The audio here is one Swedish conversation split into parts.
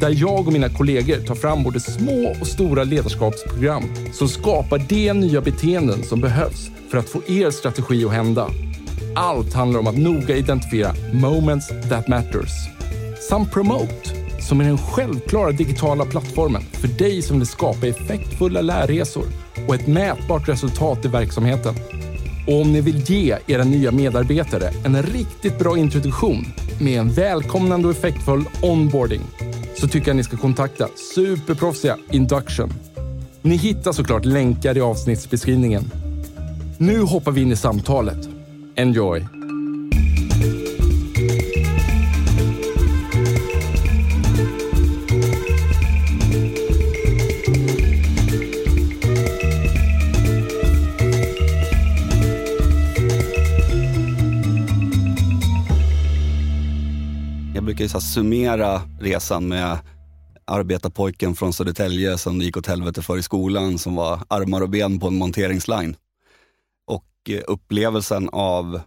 där jag och mina kollegor tar fram både små och stora ledarskapsprogram som skapar de nya beteenden som behövs för att få er strategi att hända. Allt handlar om att noga identifiera moments that matters. Samt Promote, som är den självklara digitala plattformen för dig som vill skapa effektfulla lärresor och ett mätbart resultat i verksamheten. Och om ni vill ge era nya medarbetare en riktigt bra introduktion med en välkomnande och effektfull onboarding så tycker jag ni ska kontakta superproffsiga Induction. Ni hittar såklart länkar i avsnittsbeskrivningen. Nu hoppar vi in i samtalet. Enjoy! Brukar ju så summera resan med arbetarpojken från Södertälje som det gick åt helvete för i skolan, som var armar och ben på en monteringsline. Och eh, upplevelsen av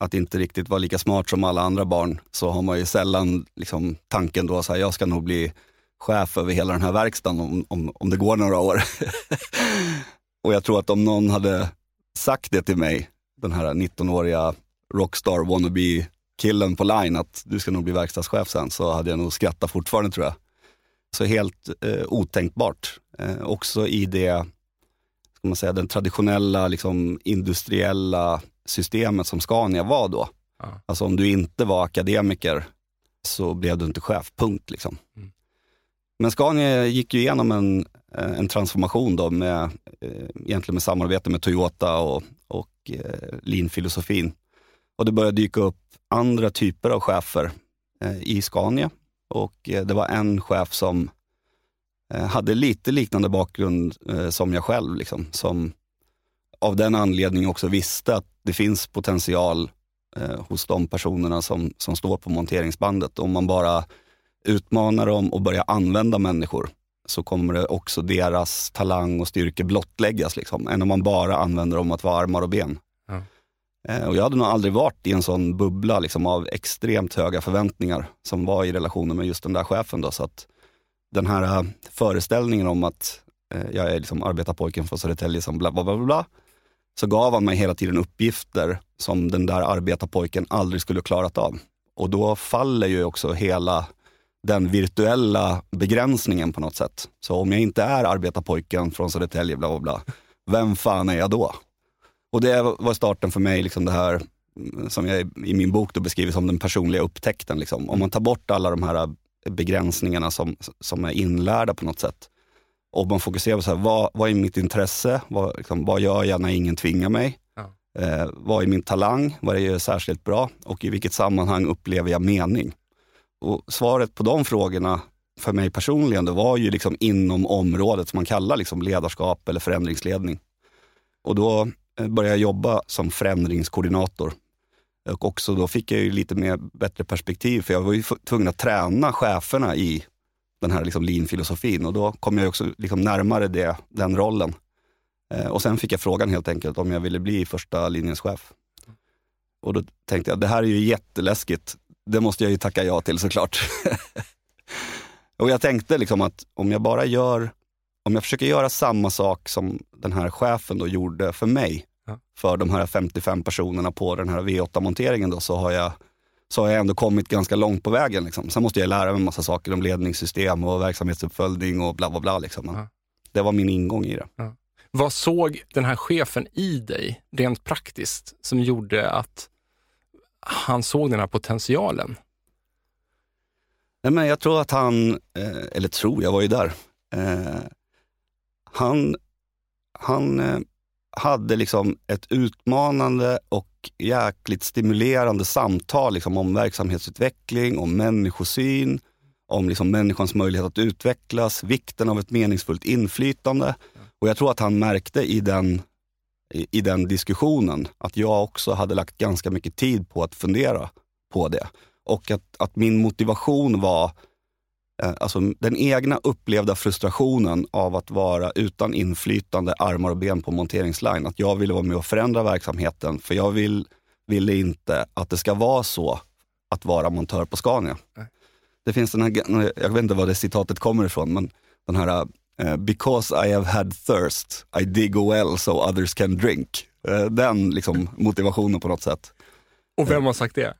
att inte riktigt vara lika smart som alla andra barn, så har man ju sällan liksom, tanken då att jag ska nog bli chef över hela den här verkstaden om, om, om det går några år. och jag tror att om någon hade sagt det till mig, den här 19-åriga rockstar wannabe killen på line att du ska nog bli verkstadschef sen, så hade jag nog skrattat fortfarande tror jag. Så helt eh, otänkbart. Eh, också i det, ska man säga, den traditionella liksom, industriella systemet som Scania var då. Ja. Alltså om du inte var akademiker så blev du inte chef, punkt. Liksom. Mm. Men Scania gick ju igenom en, eh, en transformation då med, eh, egentligen med samarbete med Toyota och, och eh, lean-filosofin. Och det började dyka upp andra typer av chefer eh, i Scania. Och eh, det var en chef som eh, hade lite liknande bakgrund som jag själv. Liksom, som av den anledningen också visste att det finns potential hos de personerna som, som står på monteringsbandet. Om man bara utmanar dem och börjar använda människor så kommer det också deras talang och styrka blottläggas. Liksom, än om man bara använder dem att vara armar och ben. Eh, och jag hade nog aldrig varit i en sån bubbla liksom, av extremt höga förväntningar som var i relationen med just den där chefen. Då, så att den här eh, föreställningen om att eh, jag är liksom arbetarpojken från Södertälje som bla bla bla bla, så gav han mig hela tiden uppgifter som den där arbetarpojken aldrig skulle klarat av. Och då faller ju också hela den virtuella begränsningen på något sätt. Så om jag inte är arbetarpojken från Södertälje, bla bla bla, vem fan är jag då? Och det var starten för mig, liksom det här mm, som jag i min bok då beskriver som den personliga upptäckten. Liksom. Om man tar bort alla de här begränsningarna som, som är inlärda på något sätt. Och man fokuserar på så här, vad, vad är mitt intresse? Vad, liksom, vad gör jag när ingen tvingar mig? Ja. Eh, vad är min talang? Vad är jag särskilt bra? Och i vilket sammanhang upplever jag mening? Och svaret på de frågorna för mig personligen, det var ju liksom inom området som man kallar liksom ledarskap eller förändringsledning. Och då Eh, började jag jobba som förändringskoordinator. Och också då fick jag ju lite mer bättre perspektiv, för jag var ju tvungen att träna cheferna i den här liksom lean-filosofin och då kom jag också liksom närmare det, den rollen. Eh, och sen fick jag frågan helt enkelt om jag ville bli första linjens chef. Och då tänkte jag, det här är ju jätteläskigt. Det måste jag ju tacka ja till såklart. och jag tänkte liksom att om jag bara gör, om jag försöker göra samma sak som den här chefen då gjorde för mig, Ja. för de här 55 personerna på den här V8-monteringen då, så har jag så har jag ändå kommit ganska långt på vägen. Liksom. Sen måste jag lära mig en massa saker om ledningssystem och verksamhetsuppföljning och bla bla bla. Liksom. Ja. Det var min ingång i det. Vad såg den här chefen i dig, rent praktiskt, som gjorde att han såg den här potentialen? Nej, men jag tror att han, eh, eller tror, jag var ju där. Eh, han han eh, hade liksom ett utmanande och jäkligt stimulerande samtal liksom, om verksamhetsutveckling, om människosyn, om liksom människans möjlighet att utvecklas, vikten av ett meningsfullt inflytande. Och jag tror att han märkte i den, i, i den diskussionen att jag också hade lagt ganska mycket tid på att fundera på det. Och att, att min motivation var eh, alltså den egna upplevda frustrationen av att vara utan inflytande, armar och ben på monteringsline. Att jag ville vara med och förändra verksamheten, för jag vill, ville inte att det ska vara så att vara montör på Scania. Nej. Det finns den här, jag vet inte var det citatet kommer ifrån, men den här uh, “Because I have had thirst, I dig well so others can drink”. Uh, den liksom motivationen på något sätt. Och vem har sagt det?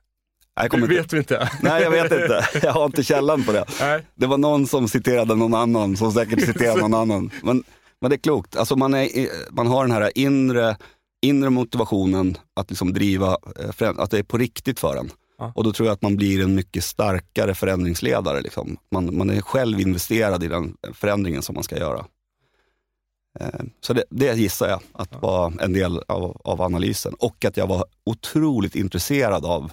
Jag kommer vet vi inte. Nej, jag vet inte. Jag har inte källan på det. Nej. Det var någon som citerade någon annan, som säkert citerade någon annan. Men, men det är klokt. Alltså man, är, man har den här inre, inre motivationen att liksom driva, eh, att det är på riktigt för en. Ja. Och då tror jag att man blir en mycket starkare förändringsledare. Liksom. Man, man är själv investerad i den förändringen som man ska göra. Eh, så det, det gissar jag att var en del av, av analysen. Och att jag var otroligt intresserad av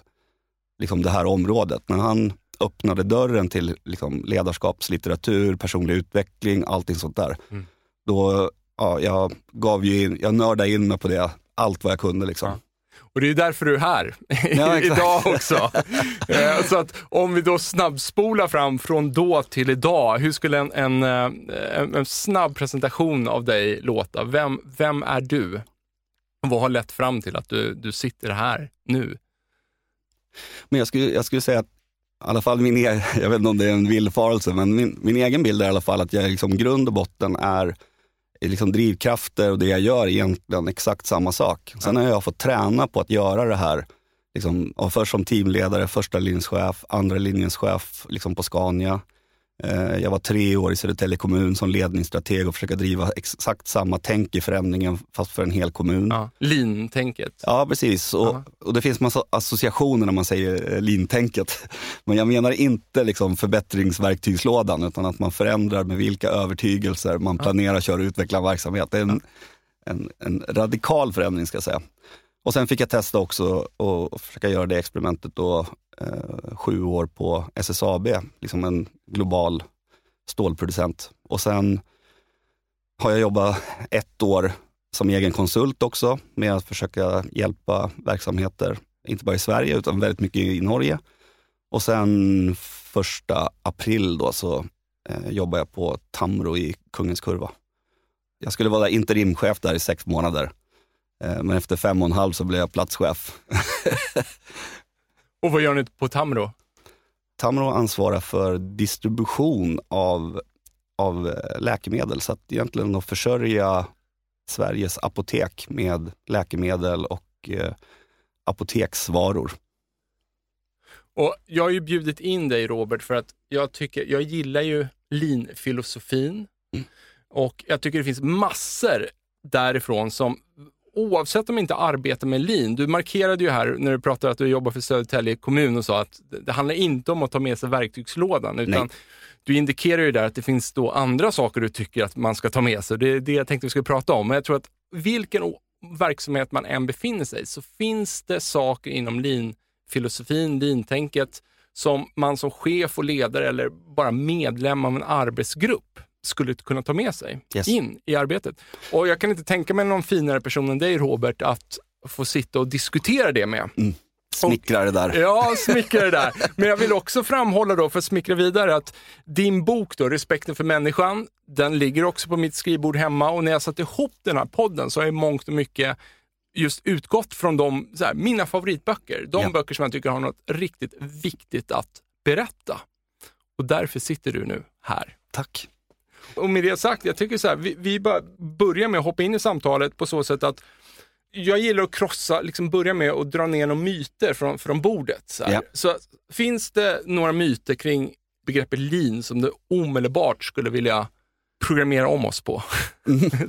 liksom det här området. När han öppnade dörren till liksom ledarskapslitteratur, personlig utveckling, allting sånt där. Mm. Då, ja, jag gav ju in, jag nördade in mig på det, allt vad jag kunde. Liksom. Ja. Och det är därför du är här ja, idag också. Eh, så att om vi då snabbspolar fram från då till idag, hur skulle en, en, eh, en, en snabb presentation av dig låta? Vem, vem är du? Vad har lett fram till att du, du sitter här nu? Men jag skulle, jag skulle säga att i alla fall min, e- jag vet inte om det är en villfarelse, men min, min egen bild är i alla fall att jag liksom grund och botten är liksom drivkrafter och det jag gör är egentligen exakt samma sak. Sen har jag fått träna på att göra det här, liksom, först som teamledare, första linjens chef, andra linjens chef liksom på Scania. Eh, jag var tre år i Södertälje kommun som ledningsstrateg och försöka driva exakt samma tänk i förändringen fast för en hel kommun. Ja, lean-tänket. Ja, precis. Och, och, det finns massa associationer när man säger eh, lean-tänket. Men jag menar inte liksom förbättringsverktygslådan utan att man förändrar med vilka övertygelser man planerar, kör och utvecklar en verksamhet. Det är en, en, en radikal förändring ska jag säga. Och sen fick jag testa också och försöka göra det experimentet då eh, sju år på SSAB, liksom en global stålproducent. Och sen har jag jobbat ett år som egen konsult också med att försöka hjälpa verksamheter, inte bara i Sverige utan väldigt mycket i Norge. Och sen första april då så eh, jobbar jag på Tamro i Kungens Kurva. Jag skulle vara interimchef där i sex månader. Eh, men efter fem och en halv så blev jag platschef. och vad gör ni på Tamro? Tamro ansvarar för distribution av, av eh, läkemedel. Så att egentligen att försörja Sveriges apotek med läkemedel och eh, apoteksvaror. Och Jag har ju bjudit in dig Robert för att jag, tycker, jag gillar ju lean-filosofin. Mm. Och jag tycker det finns massor därifrån som oavsett om inte arbetar med lean, du markerade ju här när du pratade att du jobbar för Södertälje kommun och sa att det handlar inte om att ta med sig verktygslådan, utan Nej. du indikerar ju där att det finns då andra saker du tycker att man ska ta med sig. Det är det jag tänkte vi skulle prata om. Men jag tror att vilken verksamhet man än befinner sig så finns det saker inom lean-filosofin, lean-tänket, som man som chef och ledare eller bara medlem av en arbetsgrupp skulle kunna ta med sig yes. in i arbetet. Och jag kan inte tänka mig någon finare person än dig Robert att få sitta och diskutera det med. Mm. Smickra det där. Ja, smickra det där. Men jag vill också framhålla då, för att smickra vidare, att din bok då, Respekten för människan, den ligger också på mitt skrivbord hemma och när jag satte ihop den här podden så har jag mångt och mycket just utgått från de, här, mina favoritböcker. De ja. böcker som jag tycker har något riktigt viktigt att berätta. Och därför sitter du nu här. Tack. Och med det sagt, jag tycker så här, vi, vi bara börjar med att hoppa in i samtalet på så sätt att jag gillar att krossa, liksom börja med att dra ner några myter från, från bordet. Så, ja. så finns det några myter kring begreppet lean som du omedelbart skulle vilja programmera om oss på? Mm.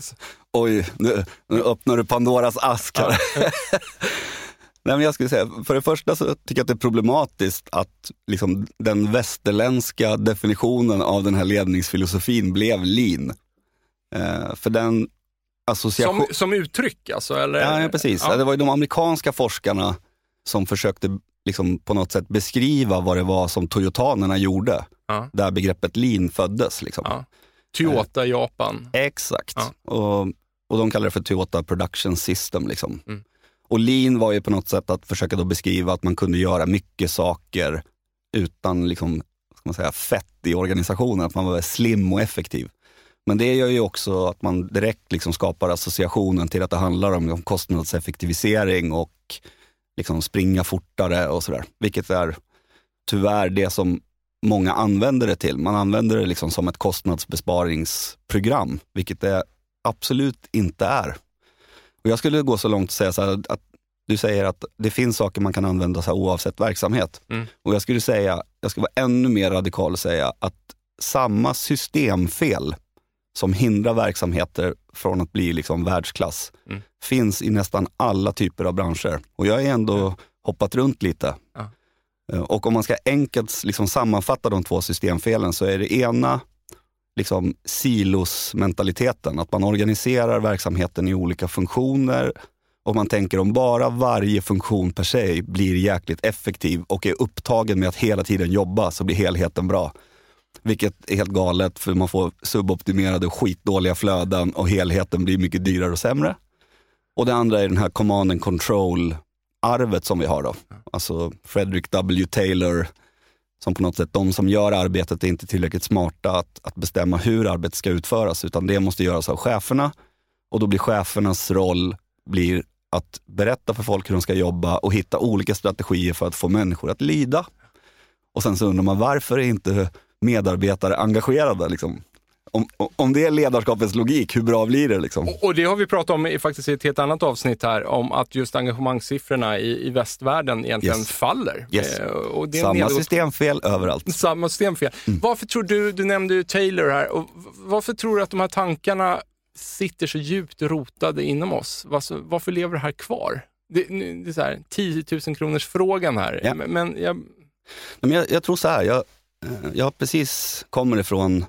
Oj, nu, nu öppnar du Pandoras ask här. Ja. Nej, men jag skulle säga, för det första så tycker jag att det är problematiskt att liksom, den västerländska definitionen av den här ledningsfilosofin blev lean. Eh, för den association... Som, som uttryck alltså? Eller? Ja, ja precis. Ja. Det var ju de amerikanska forskarna som försökte liksom på något sätt beskriva vad det var som toyotanerna gjorde. Ja. Där begreppet lean föddes. Liksom. Toyota Japan. Exakt. Ja. Och, och de kallar det för Toyota Production System. Liksom. Mm. Och lean var ju på något sätt att försöka då beskriva att man kunde göra mycket saker utan liksom, ska man säga, fett i organisationen, att man var slim och effektiv. Men det gör ju också att man direkt liksom skapar associationen till att det handlar om, om kostnadseffektivisering och liksom springa fortare och sådär. Vilket är tyvärr det som många använder det till. Man använder det liksom som ett kostnadsbesparingsprogram, vilket det absolut inte är. Och jag skulle gå så långt att säga så här, att du säger att det finns saker man kan använda så här oavsett verksamhet. Mm. Och jag skulle säga, jag skulle vara ännu mer radikal och säga att samma systemfel som hindrar verksamheter från att bli liksom världsklass Mm. finns i nästan alla typer av branscher. Och jag har ändå hoppat runt lite. Eh, Och om man ska enkelt liksom sammanfatta de två systemfelen så är det ena liksom silosmentaliteten, att man organiserar verksamheten i olika funktioner och man tänker om bara varje funktion per se blir jäkligt effektiv och är upptagen med att hela tiden jobba så blir helheten bra. Vilket är helt galet för man får suboptimerade och skitdåliga flöden och helheten blir mycket dyrare och sämre. Och det andra är den här command and control-arvet som vi har då. Alltså Frederick W. Taylor, som på något sätt, de som gör arbetet är inte tillräckligt smarta att, att bestämma hur arbetet ska utföras, utan det måste göras av cheferna. Och då blir chefernas roll blir att berätta för folk hur de ska jobba och hitta olika strategier för att få människor att lida. Och sen så undrar man varför är inte medarbetare engagerade? Liksom? Om, om det är ledarskapets logik, hur bra blir det? Liksom? Och, och det har vi pratat om i, faktiskt i ett helt annat avsnitt här, om att just engagemangssiffrorna i, i västvärlden egentligen Yes. faller. Yes. Eh, Samma systemfel överallt. Samma systemfel. Mm. Varför tror du, du nämnde ju Taylor här, och varför tror du att de här tankarna sitter så djupt rotade inom oss? Varför, varför lever det här kvar? Det, det är så här, 10 000 kronors frågan här. Ja. Men, jag, Men jag, jag tror så här, jag, eh, jag precis kommer ifrån,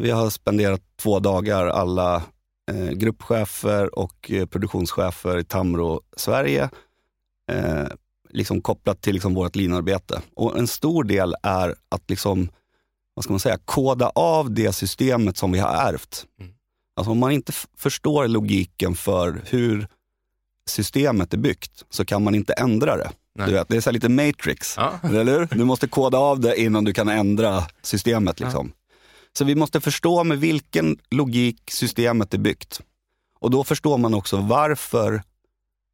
vi har spenderat två dagar alla eh, gruppchefer och eh, produktionschefer i Tamro, Sverige, eh, liksom kopplat till liksom vårt linarbete. Och en stor del är att liksom, vad ska man säga, koda av det systemet som vi har ärvt. Mm. Alltså om man inte förstår logiken för hur systemet är byggt så kan man inte ändra det. Nej. Du vet, det är så lite matrix. ja. Eller hur? Du måste koda av det innan du kan ändra systemet. Liksom. Så vi måste förstå med vilken logik systemet är byggt. Och då förstår man också varför,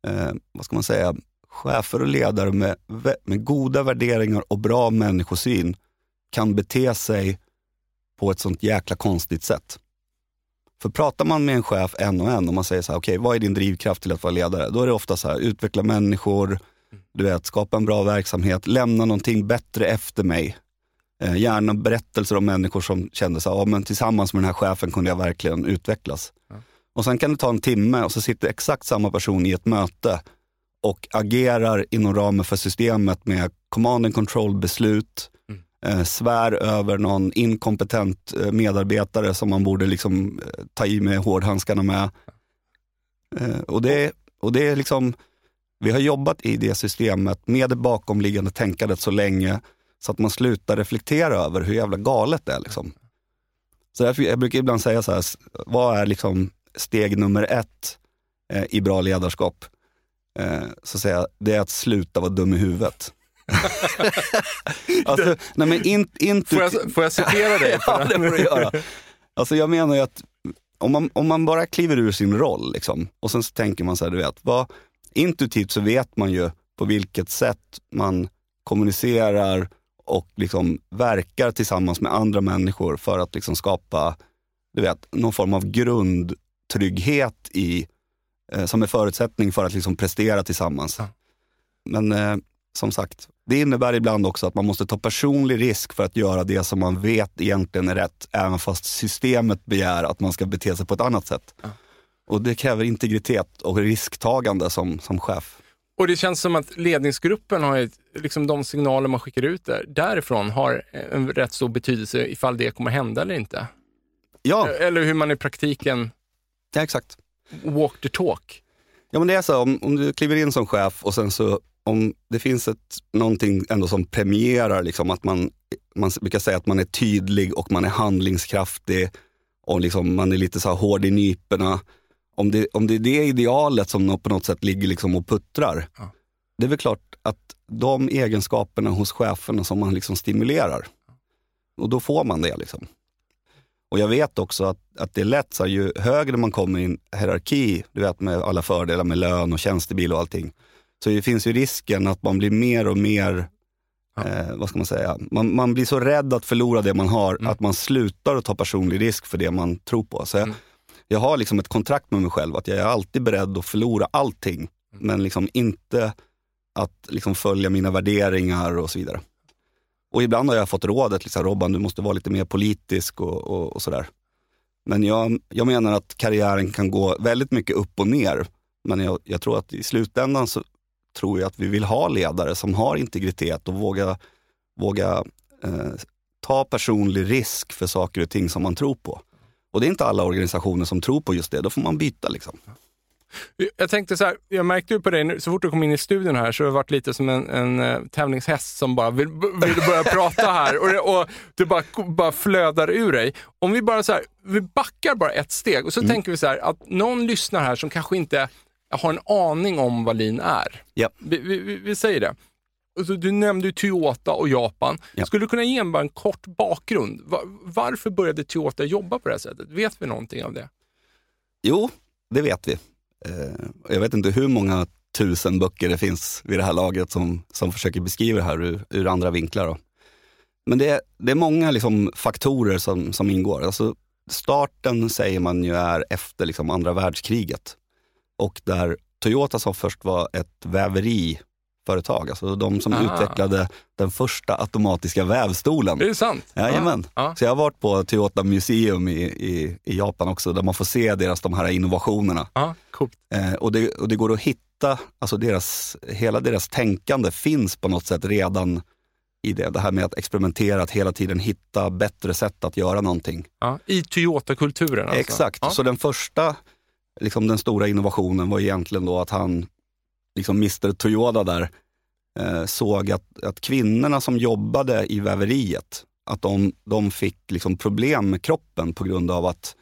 eh, vad ska man säga, chefer och ledare med, med goda värderingar och bra människosyn kan bete sig på ett sånt jäkla konstigt sätt. För pratar man med en chef en och en och man säger så här, okej, vad är din drivkraft till att vara ledare? Då är det ofta så här, utveckla människor, du vet, skapa en bra verksamhet, lämna någonting bättre efter mig. Eh, gärna berättelser om människor som kände så här, ja, men tillsammans med den här chefen kunde jag verkligen utvecklas. Ja. Och sen kan det ta en timme och så sitter exakt samma person i ett möte och agerar inom ramen för systemet med command and control beslut, Mm. eh, svär över någon inkompetent eh, medarbetare som man borde liksom, eh, ta i med hårdhandskarna med. Eh, och, det, och det är liksom, vi har jobbat i det systemet med det bakomliggande tänkandet så länge så att man slutar reflektera över hur jävla galet det är. Liksom. Så därför, jag brukar ibland säga så här, vad är liksom steg nummer ett eh, i bra ledarskap? Eh, så säger jag, det är att sluta vara dum i huvudet. alltså, nej men in, inte, Får, jag, får jag citera dig? ja, det får du göra. Alltså jag menar ju att om man, om man bara kliver ur sin roll liksom, och sen så tänker man så här, du vet, vad, intuitivt så vet man ju på vilket sätt man kommunicerar och liksom verkar tillsammans med andra människor för att liksom skapa du vet, någon form av grundtrygghet i, eh, som är förutsättning för att liksom prestera tillsammans. Ja. Men eh, som sagt, det innebär ibland också att man måste ta personlig risk för att göra det som man vet egentligen är rätt, även fast systemet begär att man ska bete sig på ett annat sätt. Ja. Och det kräver integritet och risktagande som, som chef. Och det känns som att ledningsgruppen har ju, liksom de signaler man skickar ut där, därifrån har en rätt stor betydelse ifall det kommer hända eller inte. Ja, Eller hur man i praktiken ja exakt. walk the talk. Ja men det är så, om, om du kliver in som chef och sen så om det finns ett, någonting ändå som premierar liksom att man, man brukar säga att man är tydlig och man är handlingskraftig och liksom man är lite så hård i nyporna. Om det, om det är det idealet som på något sätt ligger liksom och puttrar, Ja. det är väl klart att de egenskaperna hos cheferna som man liksom stimulerar, och då får man det. Liksom. Och jag vet också att, att det är lätt, så här, ju högre man kommer i en hierarki, du vet med alla fördelar med lön och tjänstebil och allting, så det finns ju risken att man blir mer och mer, Ja. eh, vad ska man säga, man, man blir så rädd att förlora det man har, Mm. att man slutar att ta personlig risk för det man tror på. Så jag, Mm. Jag har liksom ett kontrakt med mig själv, att jag är alltid beredd att förlora allting, Mm. men liksom inte att liksom följa mina värderingar och så vidare. Och ibland har jag fått rådet, liksom, Robban du måste vara lite mer politisk och, och, och sådär. Men jag, jag menar att karriären kan gå väldigt mycket upp och ner. Men jag, jag tror att i slutändan så tror jag att vi vill ha ledare som har integritet och våga, våga eh, ta personlig risk för saker och ting som man tror på. Och det är inte alla organisationer som tror på just det, då får man byta. Liksom. Jag tänkte så här, jag märkte ju på dig, så fort du kom in i studion här så har det varit lite som en, en eh, tävlingshäst som bara vill, vill börja prata här och, det, och det bara, bara flödar ur dig. Om vi bara så här, vi backar bara ett steg och så tänker vi så här att någon lyssnar här som kanske inte har en aning om vad lean är. Ja. Vi, vi- vi säger det. Och så du nämnde ju Toyota och Japan. Ja. Skulle du kunna ge en, en kort bakgrund? Va- varför började Toyota jobba på det här sättet? Vet vi någonting av det? Jo, det vet vi. Eh, jag vet inte hur många tusen böcker det finns vid det här laget som, som försöker beskriva det här ur, ur andra vinklar. Då. Men det, det är många liksom faktorer som, som ingår. Alltså, starten säger man ju är efter liksom andra världskriget. Och där Toyota som först var ett väveriföretag, alltså de som Ah. utvecklade den första automatiska vävstolen. Är det sant? Jajamän. Ja. Så jag har varit på Toyota Museum i, i, i Japan också, där man får se deras de här innovationerna. Ja, coolt. Eh, och, det, och det går att hitta, alltså deras, hela deras tänkande finns på något sätt redan i det. Det här med att experimentera, att hela tiden hitta bättre sätt att göra någonting. Ja, I Toyota-kulturen alltså? Exakt. Ja. Så den första, liksom den stora innovationen var egentligen då att han, liksom Mr Toyota där, eh, såg att, att kvinnorna som jobbade i väveriet, att de, de fick liksom problem med kroppen på grund av att,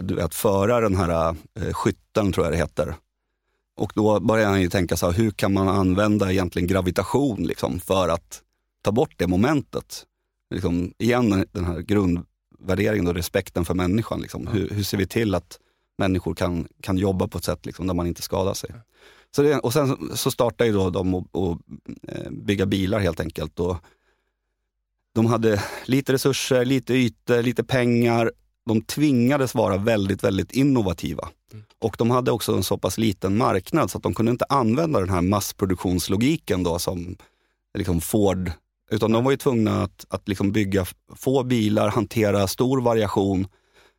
du vet, föra den här eh, skytten, tror jag det heter. Och då började han ju tänka så här, hur kan man använda egentligen gravitation liksom, för att ta bort det momentet? Liksom, igen den här grundvärderingen och respekten för människan. Liksom. Hur, hur ser vi till att människor kan, kan jobba på ett sätt liksom, där man inte skadar sig? Så det, och sen så startade ju då de att eh, bygga bilar helt enkelt. Och de hade lite resurser, lite ytor, lite pengar. De tvingades vara väldigt, väldigt innovativa. Och de hade också en så pass liten marknad så att de kunde inte använda den här massproduktionslogiken då som liksom Ford, utan de var ju tvungna att, att liksom bygga få bilar, hantera stor variation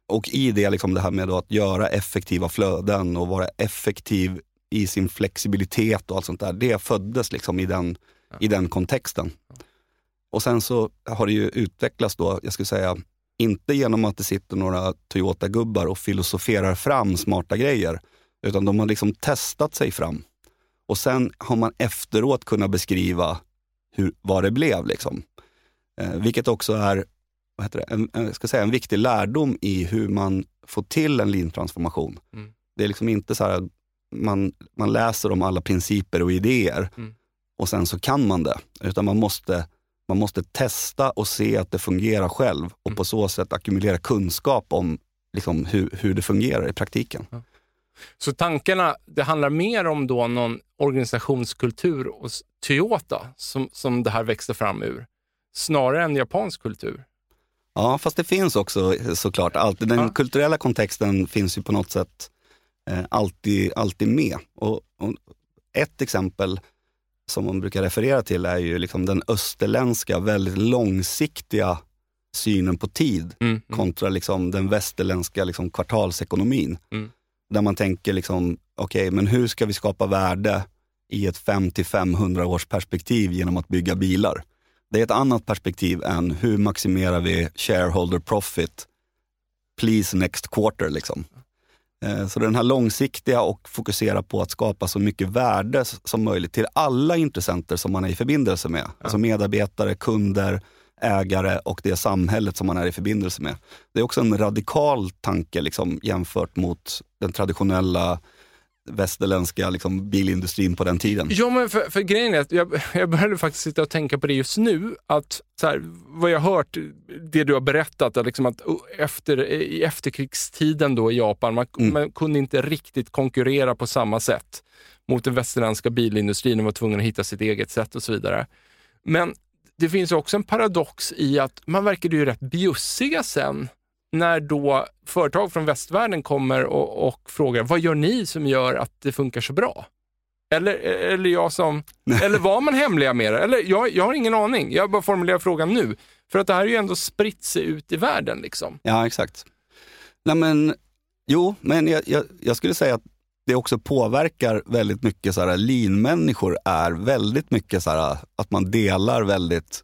och i det liksom det här med att göra effektiva flöden och vara effektiv i sin flexibilitet och allt sånt där. Det föddes liksom i den, i den kontexten. Och sen så har det ju utvecklats då, jag skulle säga, inte genom att det sitter några Toyota-gubbar och filosoferar fram smarta grejer, utan de har liksom testat sig fram. Och sen har man efteråt kunnat beskriva hur, vad det blev. Liksom. Eh, vilket också är vad heter det, en, en, ska säga, en viktig lärdom i hur man får till en lean-transformation. Mm. Det är liksom inte så här, man, man läser om alla principer och idéer Mm. och sen så kan man det. Utan man måste, man måste testa och se att det fungerar själv och Mm. på så sätt ackumulera kunskap om liksom, hur, hur det fungerar i praktiken. Så tankarna, det handlar mer om då någon organisationskultur hos Toyota som, som det här växte fram ur, snarare än japansk kultur. Ja, fast det finns också såklart alltid. Den Ja. kulturella kontexten finns ju på något sätt eh, alltid, alltid med. Och, och ett exempel som man brukar referera till är ju liksom den österländska, väldigt långsiktiga synen på tid Mm. Mm. kontra liksom den västerländska liksom kvartalsekonomin. Mm. Där man tänker, liksom, okej, men hur ska vi skapa värde i ett 5 till 500 års perspektiv genom att bygga bilar? Det är ett annat perspektiv än hur maximerar vi shareholder profit, please next quarter. Liksom. Eh, Så den här långsiktiga och fokusera på att skapa så mycket värde som möjligt till alla intressenter som man är i förbindelse med. Alltså medarbetare, kunder, ägare och det samhället som man är i förbindelse med. Det är också en radikal tanke liksom, jämfört mot den traditionella västerländska liksom, bilindustrin på den tiden. Ja, men för, för grejen är att jag, jag började faktiskt sitta och tänka på det just nu. Att så här, vad jag har hört, det du har berättat, att, liksom att oh, efter, i efterkrigstiden då i Japan, man, Mm. man kunde inte riktigt konkurrera på samma sätt mot den västerländska bilindustrin och var tvungen att hitta sitt eget sätt och så vidare. Men det finns också en paradox i att man verkade ju rätt bjussiga sen när då företag från västvärlden kommer och, och frågar vad gör ni som gör att det funkar så bra? Eller, eller jag som, eller var man hemliga med det? Eller, jag, jag har ingen aning, jag bara formulerar frågan nu. För att det här är ju ändå spritt sig ut i världen. Liksom. Ja, exakt. Nej, men, jo, men jag, jag, jag skulle säga att det också påverkar väldigt mycket, så här, lean-människor är väldigt mycket så här, att man delar väldigt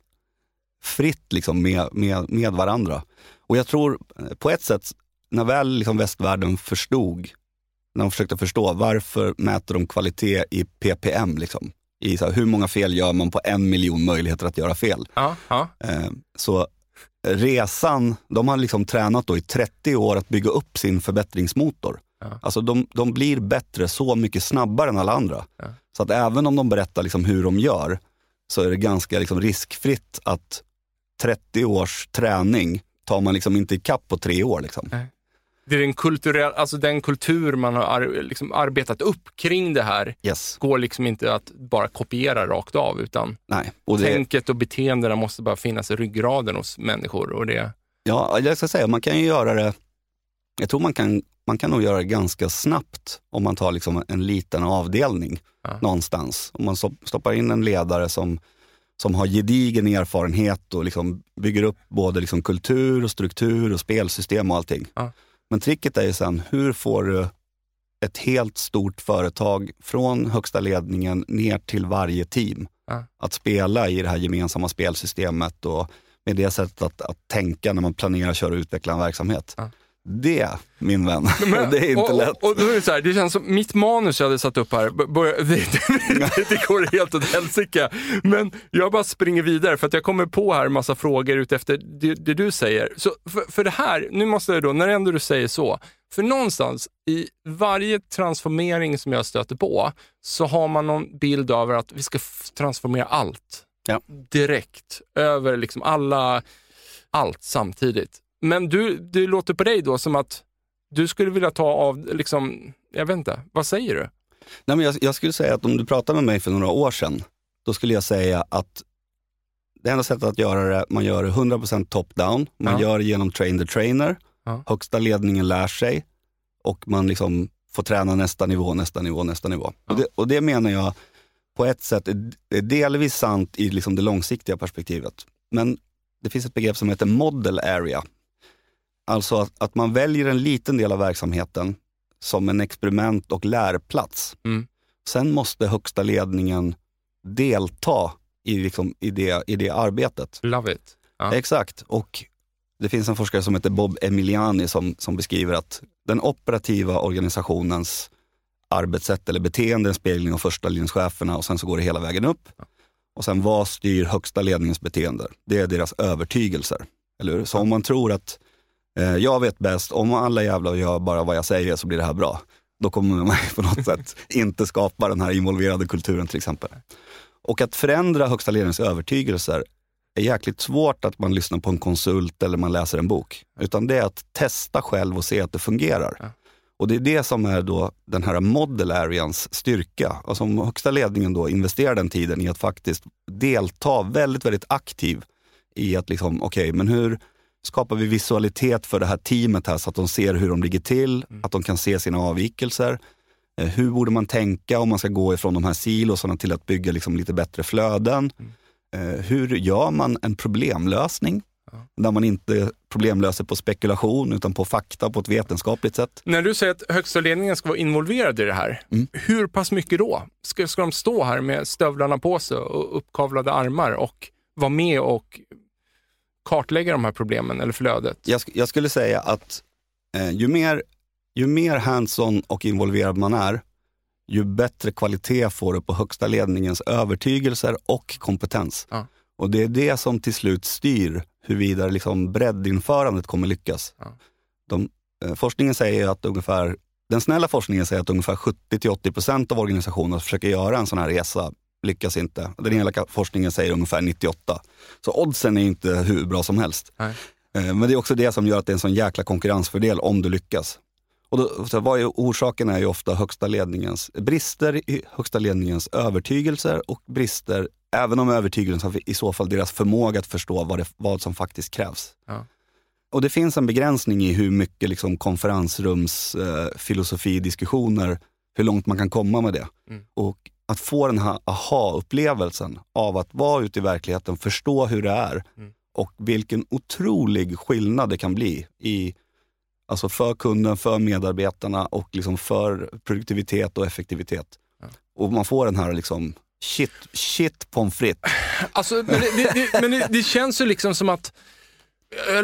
fritt liksom, med, med, med varandra. Och jag tror eh, på ett sätt, när väl liksom västvärlden förstod, när de försökte förstå varför mäter de kvalitet i ppm, liksom, i så här, hur många fel gör man på en miljon möjligheter att göra fel. Ja, ja. Eh, Så resan, de har liksom tränat då i 30 år att bygga upp sin förbättringsmotor. Ja. Alltså de, de blir bättre så mycket snabbare än alla andra. Ja. Så att även om de berättar liksom hur de gör, så är det ganska liksom riskfritt att 30 års träning tar man liksom inte ikapp på tre år. Liksom. Det är den, kulturell, alltså den kultur man har ar, liksom arbetat upp kring det här Yes. går liksom inte att bara kopiera rakt av, utan Nej. Och det, tänket och beteendena måste bara finnas i ryggraden hos människor. Och det, Ja, jag ska säga, man kan ju göra det, jag tror man kan, man kan nog göra det ganska snabbt om man tar liksom en liten avdelning Ja. någonstans. Om man stopp- stoppar in en ledare som, som har gedigen erfarenhet och liksom bygger upp både liksom kultur, och struktur och spelsystem och allting. Ja. Men tricket är ju sen, hur får du ett helt stort företag från högsta ledningen ner till varje team Ja. att spela i det här gemensamma spelsystemet och med det sättet att, att tänka när man planerar, köra och utveckla en verksamhet. Ja. Det, min vän, det är inte och, lätt. Och, då är det, så här, det känns som mitt manus jag hade satt upp här, b- börjar, det, det, går helt åt helsike. Men jag bara springer vidare för att jag kommer på här en massa frågor utefter det, det du säger. Så för, för det här, nu måste jag då, när ändå du säger så, för någonstans i varje transformering som jag stöter på så har man någon bild av att vi ska transformera allt Ja. direkt över liksom alla, allt samtidigt. Men du, det låter på dig då som att du skulle vilja ta av, liksom, jag vet inte, vad säger du? Nej, men jag, jag skulle säga att om du pratade med mig för några år sedan, då skulle jag säga att det enda sättet att göra det, man gör det 100% top-down, man Ja. gör det genom train the trainer, Ja. högsta ledningen lär sig och man liksom får träna nästa nivå, nästa nivå, nästa nivå. Ja. Och, det, och det menar jag på ett sätt är är delvis sant i liksom det långsiktiga perspektivet. Men det finns ett begrepp som heter model area. Alltså att, att man väljer en liten del av verksamheten som en experiment och lärplats. Mm. Sen måste högsta ledningen delta i, liksom, i, det, i det arbetet. Love it. Ja. Exakt. Och det finns en forskare som heter Bob Emiliani som, som beskriver att den operativa organisationens arbetssätt eller beteende är en spegling av första linjescheferna och sen så går det hela vägen upp. Och sen vad styr högsta ledningens beteende? Det är deras övertygelser. Eller hur? Så om man tror att jag vet bäst, om alla jävlar gör bara vad jag säger så blir det här bra. Då kommer man på något sätt inte skapa den här involverade kulturen till exempel. Och att förändra högsta ledningens övertygelser är jäkligt svårt att man lyssnar på en konsult eller man läser en bok. Utan det är att testa själv och se att det fungerar. Ja. Och det är det som är då den här model areans styrka. Alltså om högsta ledningen då investerar den tiden i att faktiskt delta väldigt, väldigt aktiv i att liksom, okej, men hur skapar vi visualitet för det här teamet här så att de ser hur de ligger till, att de kan se sina avvikelser. Eh, Hur borde man tänka om man ska gå ifrån de här silosarna till att bygga liksom lite bättre flöden? Eh, Hur gör man en problemlösning? Där man inte problemlöser på spekulation utan på fakta på ett vetenskapligt sätt. När du säger att högsta ledningen ska vara involverad i det här, Mm. hur pass mycket då? Ska, ska de stå här med stövlarna på sig och uppkavlade armar och vara med och kartlägga de här problemen eller flödet? Jag, jag skulle säga att eh, ju mer ju mer hands-on och involverad man är, ju bättre kvalitet får du på högsta ledningens övertygelser och kompetens. Ja. Och det är det som till slut styr huruvida liksom breddinförandet kommer lyckas. Ja. De, eh, forskningen säger att ungefär, den snälla forskningen säger att ungefär 70-80% av organisationerna försöker göra en sån här resa lyckas inte. Den elaka forskningen säger ungefär 98. Så oddsen är inte hur bra som helst. Nej. Eh, Men det är också det som gör att det är en sån jäkla konkurrensfördel om du lyckas. Och då, så vad är, orsaken är ju ofta högsta ledningens brister i högsta ledningens övertygelser och brister, även om övertygelsen i så fall deras förmåga att förstå vad, det, vad som faktiskt krävs. Ja. Och det finns en begränsning i hur mycket liksom konferensrums eh, filosofidiskussioner, hur långt man kan komma med det. Mm. Och att få den här aha-upplevelsen av att vara ute i verkligheten, förstå hur det är Mm. och vilken otrolig skillnad det kan bli i, alltså för kunden, för medarbetarna och liksom för produktivitet och effektivitet. Och man får den här liksom shit, shit pommes frites. Alltså, men det, det, men det, det känns ju liksom som att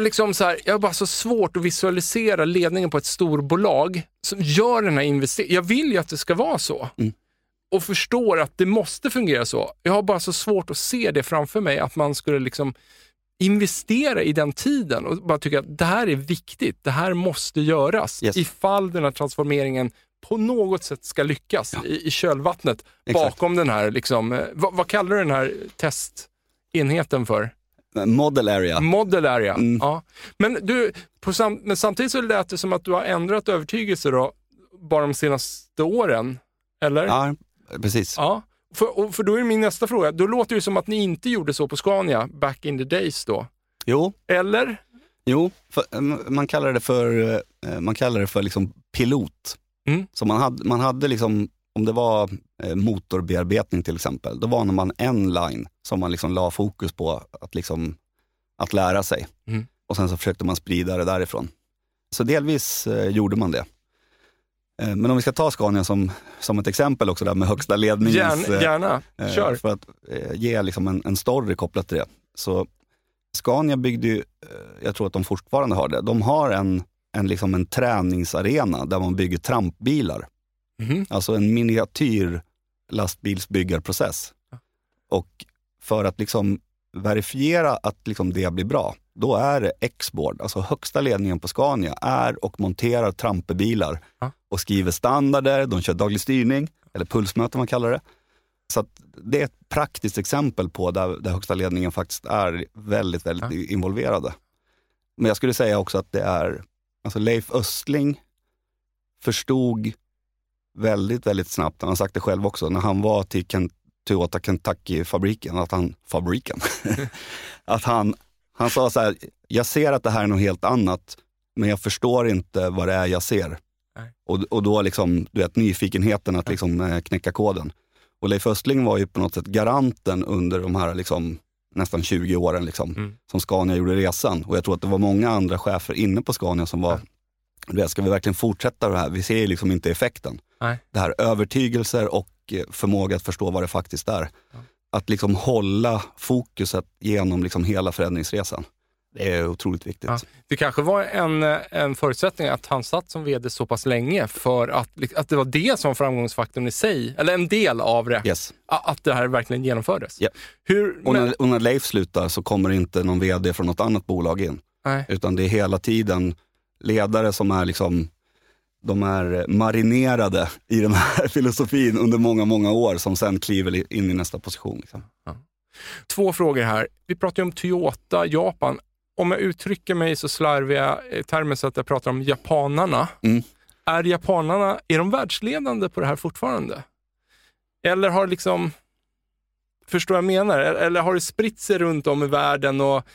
liksom så här, jag har bara så svårt att visualisera ledningen på ett storbolag som gör den här investeringen. Jag vill ju att det ska vara så. Mm. Och förstår att det måste fungera så. Jag har bara så svårt att se det framför mig, att man skulle liksom investera i den tiden och bara tycka att det här är viktigt, det här måste göras Yes. ifall den här transformeringen på något sätt ska lyckas Ja. i, i kölvattnet Exakt. bakom den här, liksom, eh, vad, vad kallar du den här testenheten för? Model area. Model area. Mm. Ja. Men, du, sam men samtidigt så lät det som att du har ändrat övertygelse då, bara de senaste åren. Eller? Ja, precis. Ja. För, och för då är min nästa fråga, då låter det som att ni inte gjorde så på Scania back in the days då. Jo, Eller? Jo, för, eh, man kallar det för, eh, man kallar det för liksom pilot. Mm. Så man hade, man hade liksom, om det var eh, motorbearbetning till exempel, då var man en line som man liksom la fokus på att, liksom, att lära sig. Mm. Och sen så försökte man sprida det därifrån. Så delvis gjorde man det. Eh, men om vi ska ta Scania som, som ett exempel också där med högsta ledningens... Gärna, eh, gärna. Eh, kör. För att ge liksom en, en story kopplat till det. Så Scania byggde ju, jag tror att de fortfarande har det, de har en, en, liksom en träningsarena där man bygger trampbilar. Mhm. Alltså en miniatyr lastbilsbyggarprocess. Och för att liksom verifiera att liksom det blir bra, då är det X-board, alltså högsta ledningen på Scania, är och monterar trampebilar Ja. och skriver standarder, de kör daglig styrning, eller pulsmöte man kallar det. Så det är ett praktiskt exempel på där, där högsta ledningen faktiskt är väldigt, väldigt involverade. Men jag skulle säga också att det är, alltså Leif Östling förstod väldigt, väldigt snabbt, han har sagt det själv också, när han var till Ken, Toyota Kentucky-fabriken, att han, fabriken, att han, han sa så här, jag ser att det här är något helt annat, men jag förstår inte vad det är jag ser. Nej. Och, och då liksom, du vet, nyfikenheten att liksom eh, knäcka koden. Och Leif Östling var ju på något sätt garanten under de här liksom, nästan 20 åren liksom, Mm. som Scania gjorde resan. Och jag tror att det var många andra chefer inne på Scania som var, vet, ska vi verkligen fortsätta det här? Vi ser ju liksom inte effekten. Nej. Det här övertygelser och eh, förmåga att förstå vad det faktiskt är. Ja. Att liksom hålla fokuset genom liksom hela förändringsresan. Det är otroligt viktigt. Ja. Det kanske var en, en förutsättning att han satt som vd så pass länge för att, att det var det som var framgångsfaktorn i sig, eller en del av det, Yes. att det här verkligen genomfördes. Ja. Hur, Och, men, när, och när Leif slutar så kommer inte någon vd från något annat bolag in. nej. Utan det är hela tiden ledare som är liksom de är marinerade i den här filosofin under många, många år som sen kliver in i nästa position. Liksom. Två frågor här. Vi pratar ju om Toyota, Japan. Om jag uttrycker mig så slarviga eh, termer så att jag pratar om japanarna. Mm. Är japanarna, är de världsledande på det här fortfarande? Eller har liksom, förstår jag menar? Eller har det spritt sig runt om i världen och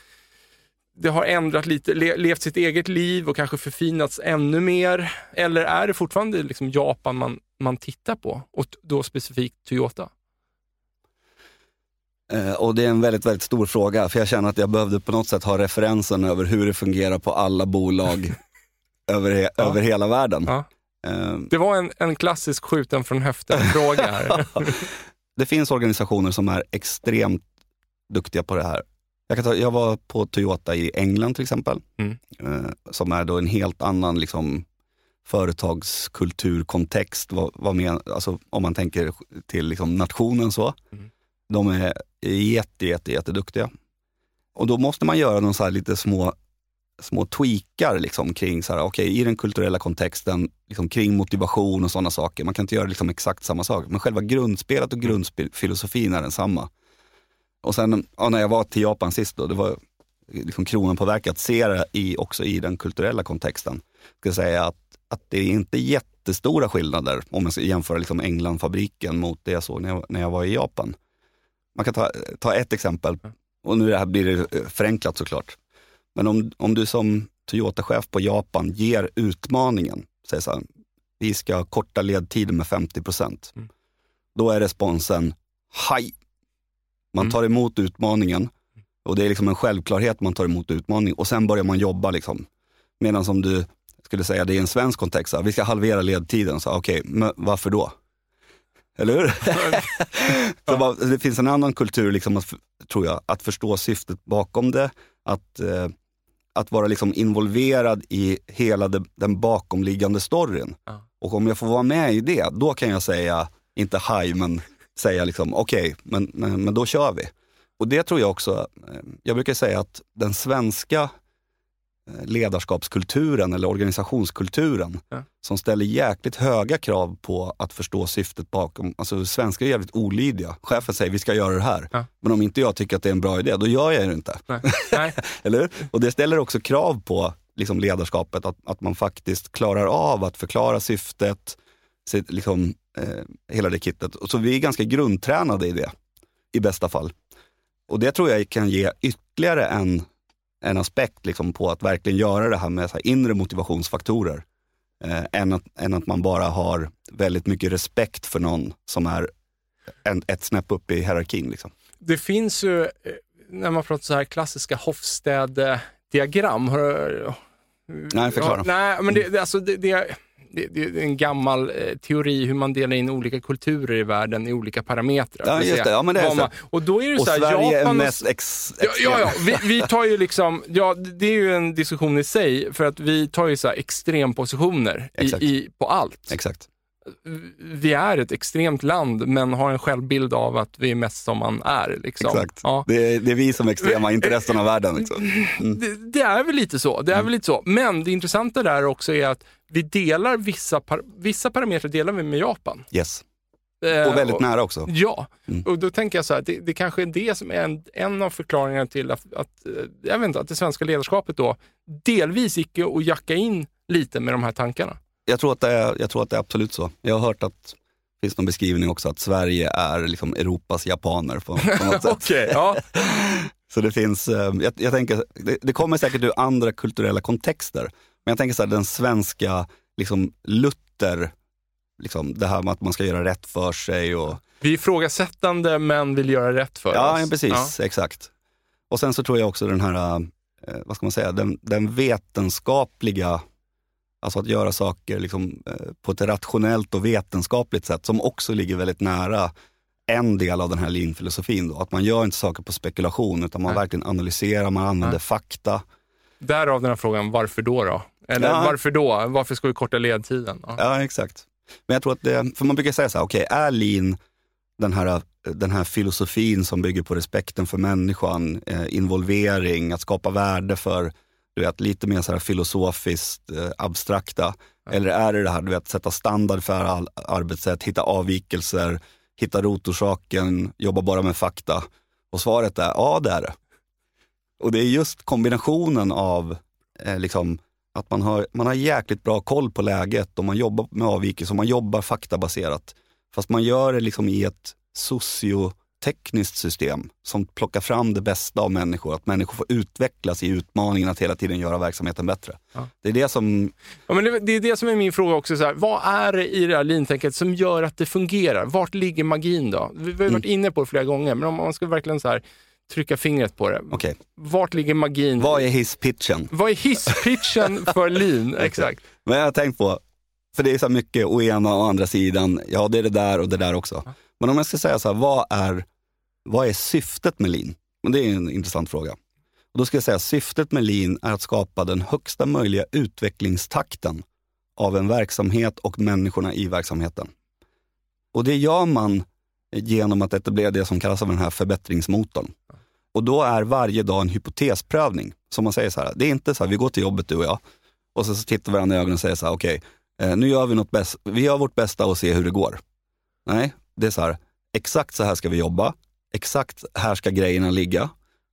det har ändrat lite, le, levt sitt eget liv och kanske förfinats ännu mer? Eller är det fortfarande liksom Japan man, man tittar på och då specifikt Toyota? Eh, och det är en väldigt, väldigt stor fråga, för jag känner att jag behövde på något sätt ha referensen över hur det fungerar på alla bolag över, he- Ja. över hela världen. Ja. Eh, Det var en, en klassisk skjuten från höften-fråga här. det finns organisationer som är extremt duktiga på det här. Jag, kan ta, jag var på Toyota i England till exempel, Mm. eh, som är då en helt annan liksom, företagskulturkontext, vad, vad men, alltså, om man tänker till liksom nationen så. Mm. De är jätte, jätte, jätteduktiga. Och då måste man göra någon så lite små, små tweakar liksom kring, så här, okay, i den kulturella kontexten, liksom kring motivation och sådana saker. Man kan inte göra liksom exakt samma sak, men själva grundspelet och grundfilosofin är densamma. Och sen ja, när jag var till Japan sist, då, det var liksom kronan på verket att se det i, också i den kulturella kontexten. Ska säga att, att det är inte jättestora skillnader om man ska jämföra liksom Englandfabriken mot det jag såg när jag, när jag var i Japan. Man kan ta, ta ett exempel, och nu det här blir det eh, förenklat såklart. Men om, om du som Toyota-chef på Japan ger utmaningen, säger så här, vi ska korta ledtiden med 50 procent. Mm. Då är responsen, haj! Man mm. tar emot utmaningen och det är liksom en självklarhet man tar emot utmaning och sen börjar man jobba. Liksom. Medan om du skulle säga det i en svensk kontext, så, vi ska halvera ledtiden, okej, okay, varför då? Eller hur? så bara, det finns en annan kultur, liksom, att, tror jag, att förstå syftet bakom det. Att, eh, att vara liksom involverad i hela det, den bakomliggande storyn. Ja. Och om jag får vara med i det, då kan jag säga, inte haj, men säga liksom, okej, okay, men, men, men då kör vi. Och det tror jag också, eh, jag brukar säga att den svenska eh, ledarskapskulturen eller organisationskulturen ja. som ställer jäkligt höga krav på att förstå syftet bakom. Alltså svenskar är jävligt olydiga. Chefen säger vi ska göra det här. Ja. Men om inte jag tycker att det är en bra idé, då gör jag det inte. Nej. Nej. eller Och det ställer också krav på liksom, ledarskapet, att, att man faktiskt klarar av att förklara syftet, liksom, eh, hela det kittet. Så vi är ganska grundtränade i det, i bästa fall. Och det tror jag kan ge ytterligare en, en aspekt liksom på att verkligen göra det här med så här inre motivationsfaktorer. Eh, än, att, än att man bara har väldigt mycket respekt för någon som är en, ett snäpp upp i hierarkin. Liksom. Det finns ju, eh, när man pratar så här klassiska Hofstad-diagram. Nej, förklara. Ja, nej, men det, alltså det, det det, det, är en gammal eh, teori hur man delar in olika kulturer i världen i olika parametrar. Ja, just det. Ja, men det är man, och då är det och så här, Sverige Japan är mest ex, ja, ja, ja, vi, vi, tar ju liksom, ja, det är ju en diskussion i sig, för att vi tar ju så extrempositioner i, i, på allt. Exakt vi är ett extremt land, men har en självbild av att vi är mest som man är. Liksom. Exakt. Ja. Det, är, det, är, vi som är extrema, inte resten av världen. Liksom. Mm. Det, det, är väl lite så. Det är mm. väl lite så. Men det intressanta där också är att vi delar vissa, par, vissa parametrar delar vi med Japan. Yes. Eh, och väldigt nära också. Ja, mm. och då tänker jag så här, det, det kanske är det som är en, en av förklaringarna till att, att, eh, jag vet inte, att det svenska ledarskapet då delvis gick att jacka in lite med de här tankarna. Jag tror, att det är, jag tror att det är absolut så. Jag har hört att det finns någon beskrivning också att Sverige är liksom Europas japaner på, på något sätt. okay, ja. Så det finns, eh, jag, jag tänker, det, det, kommer säkert ur andra kulturella kontexter. Men jag tänker så här, den svenska liksom Luther, liksom det här med att man ska göra rätt för sig. Och... Vi är ifrågasättande men vill göra rätt för ja, oss. Ja, precis. Ja. Exakt. Och sen så tror jag också den här, eh, vad ska man säga, den, den vetenskapliga Alltså att göra saker liksom, eh, på ett rationellt och vetenskapligt sätt som också ligger väldigt nära en del av den här linfilosofin. Då. Att man gör inte saker på spekulation utan man Nej. verkligen analyserar, man använder Nej. fakta. Därav den här frågan, varför då? då? Eller ja. varför då? Varför ska vi korta ledtiden? Ja. ja, exakt. Men jag tror att det, för man brukar säga så här, okej, okay, är lean den här, den här filosofin som bygger på respekten för människan, eh, involvering, att skapa värde för du vet, lite mer så här filosofiskt eh, abstrakta? Eller är det det här, du vet, sätta standard för all, arbetssätt, hitta avvikelser, hitta rotorsaken, jobba bara med fakta? Och svaret är ja, det är det. Och det är just kombinationen av eh, liksom, att man har, man har jäkligt bra koll på läget och man jobbar med avvikelser man jobbar faktabaserat. Fast man gör det liksom i ett socio tekniskt system som plockar fram det bästa av människor. Att människor får utvecklas i utmaningen att hela tiden göra verksamheten bättre. Ja. Det är det som... Ja, men det, det, är det som är min fråga också. Så här, vad är det i det här lean som gör att det fungerar? Vart ligger magin då? Vi har varit mm. inne på det flera gånger, men om man ska verkligen så här, trycka fingret på det. Okay. Vart ligger magin? Vad är hisspitchen? Vad är hisspitchen för lean? Exakt. Men jag har tänkt på, för det är så mycket å ena och andra sidan, ja det är det där och det där också. Men om jag ska säga så här, vad är vad är syftet med lean? Det är en intressant fråga. Och då ska jag säga syftet med lean är att skapa den högsta möjliga utvecklingstakten av en verksamhet och människorna i verksamheten. Och det gör man genom att etablera det som kallas av den här förbättringsmotorn. Och då är varje dag en hypotesprövning. Som man säger så här, det är inte så här, vi går till jobbet du och jag och så, så tittar vi varandra i ögonen och säger så här, okej, okay, nu gör vi något bäst, vi gör vårt bästa och ser hur det går. Nej, det är så här, exakt så här ska vi jobba, exakt här ska grejerna ligga,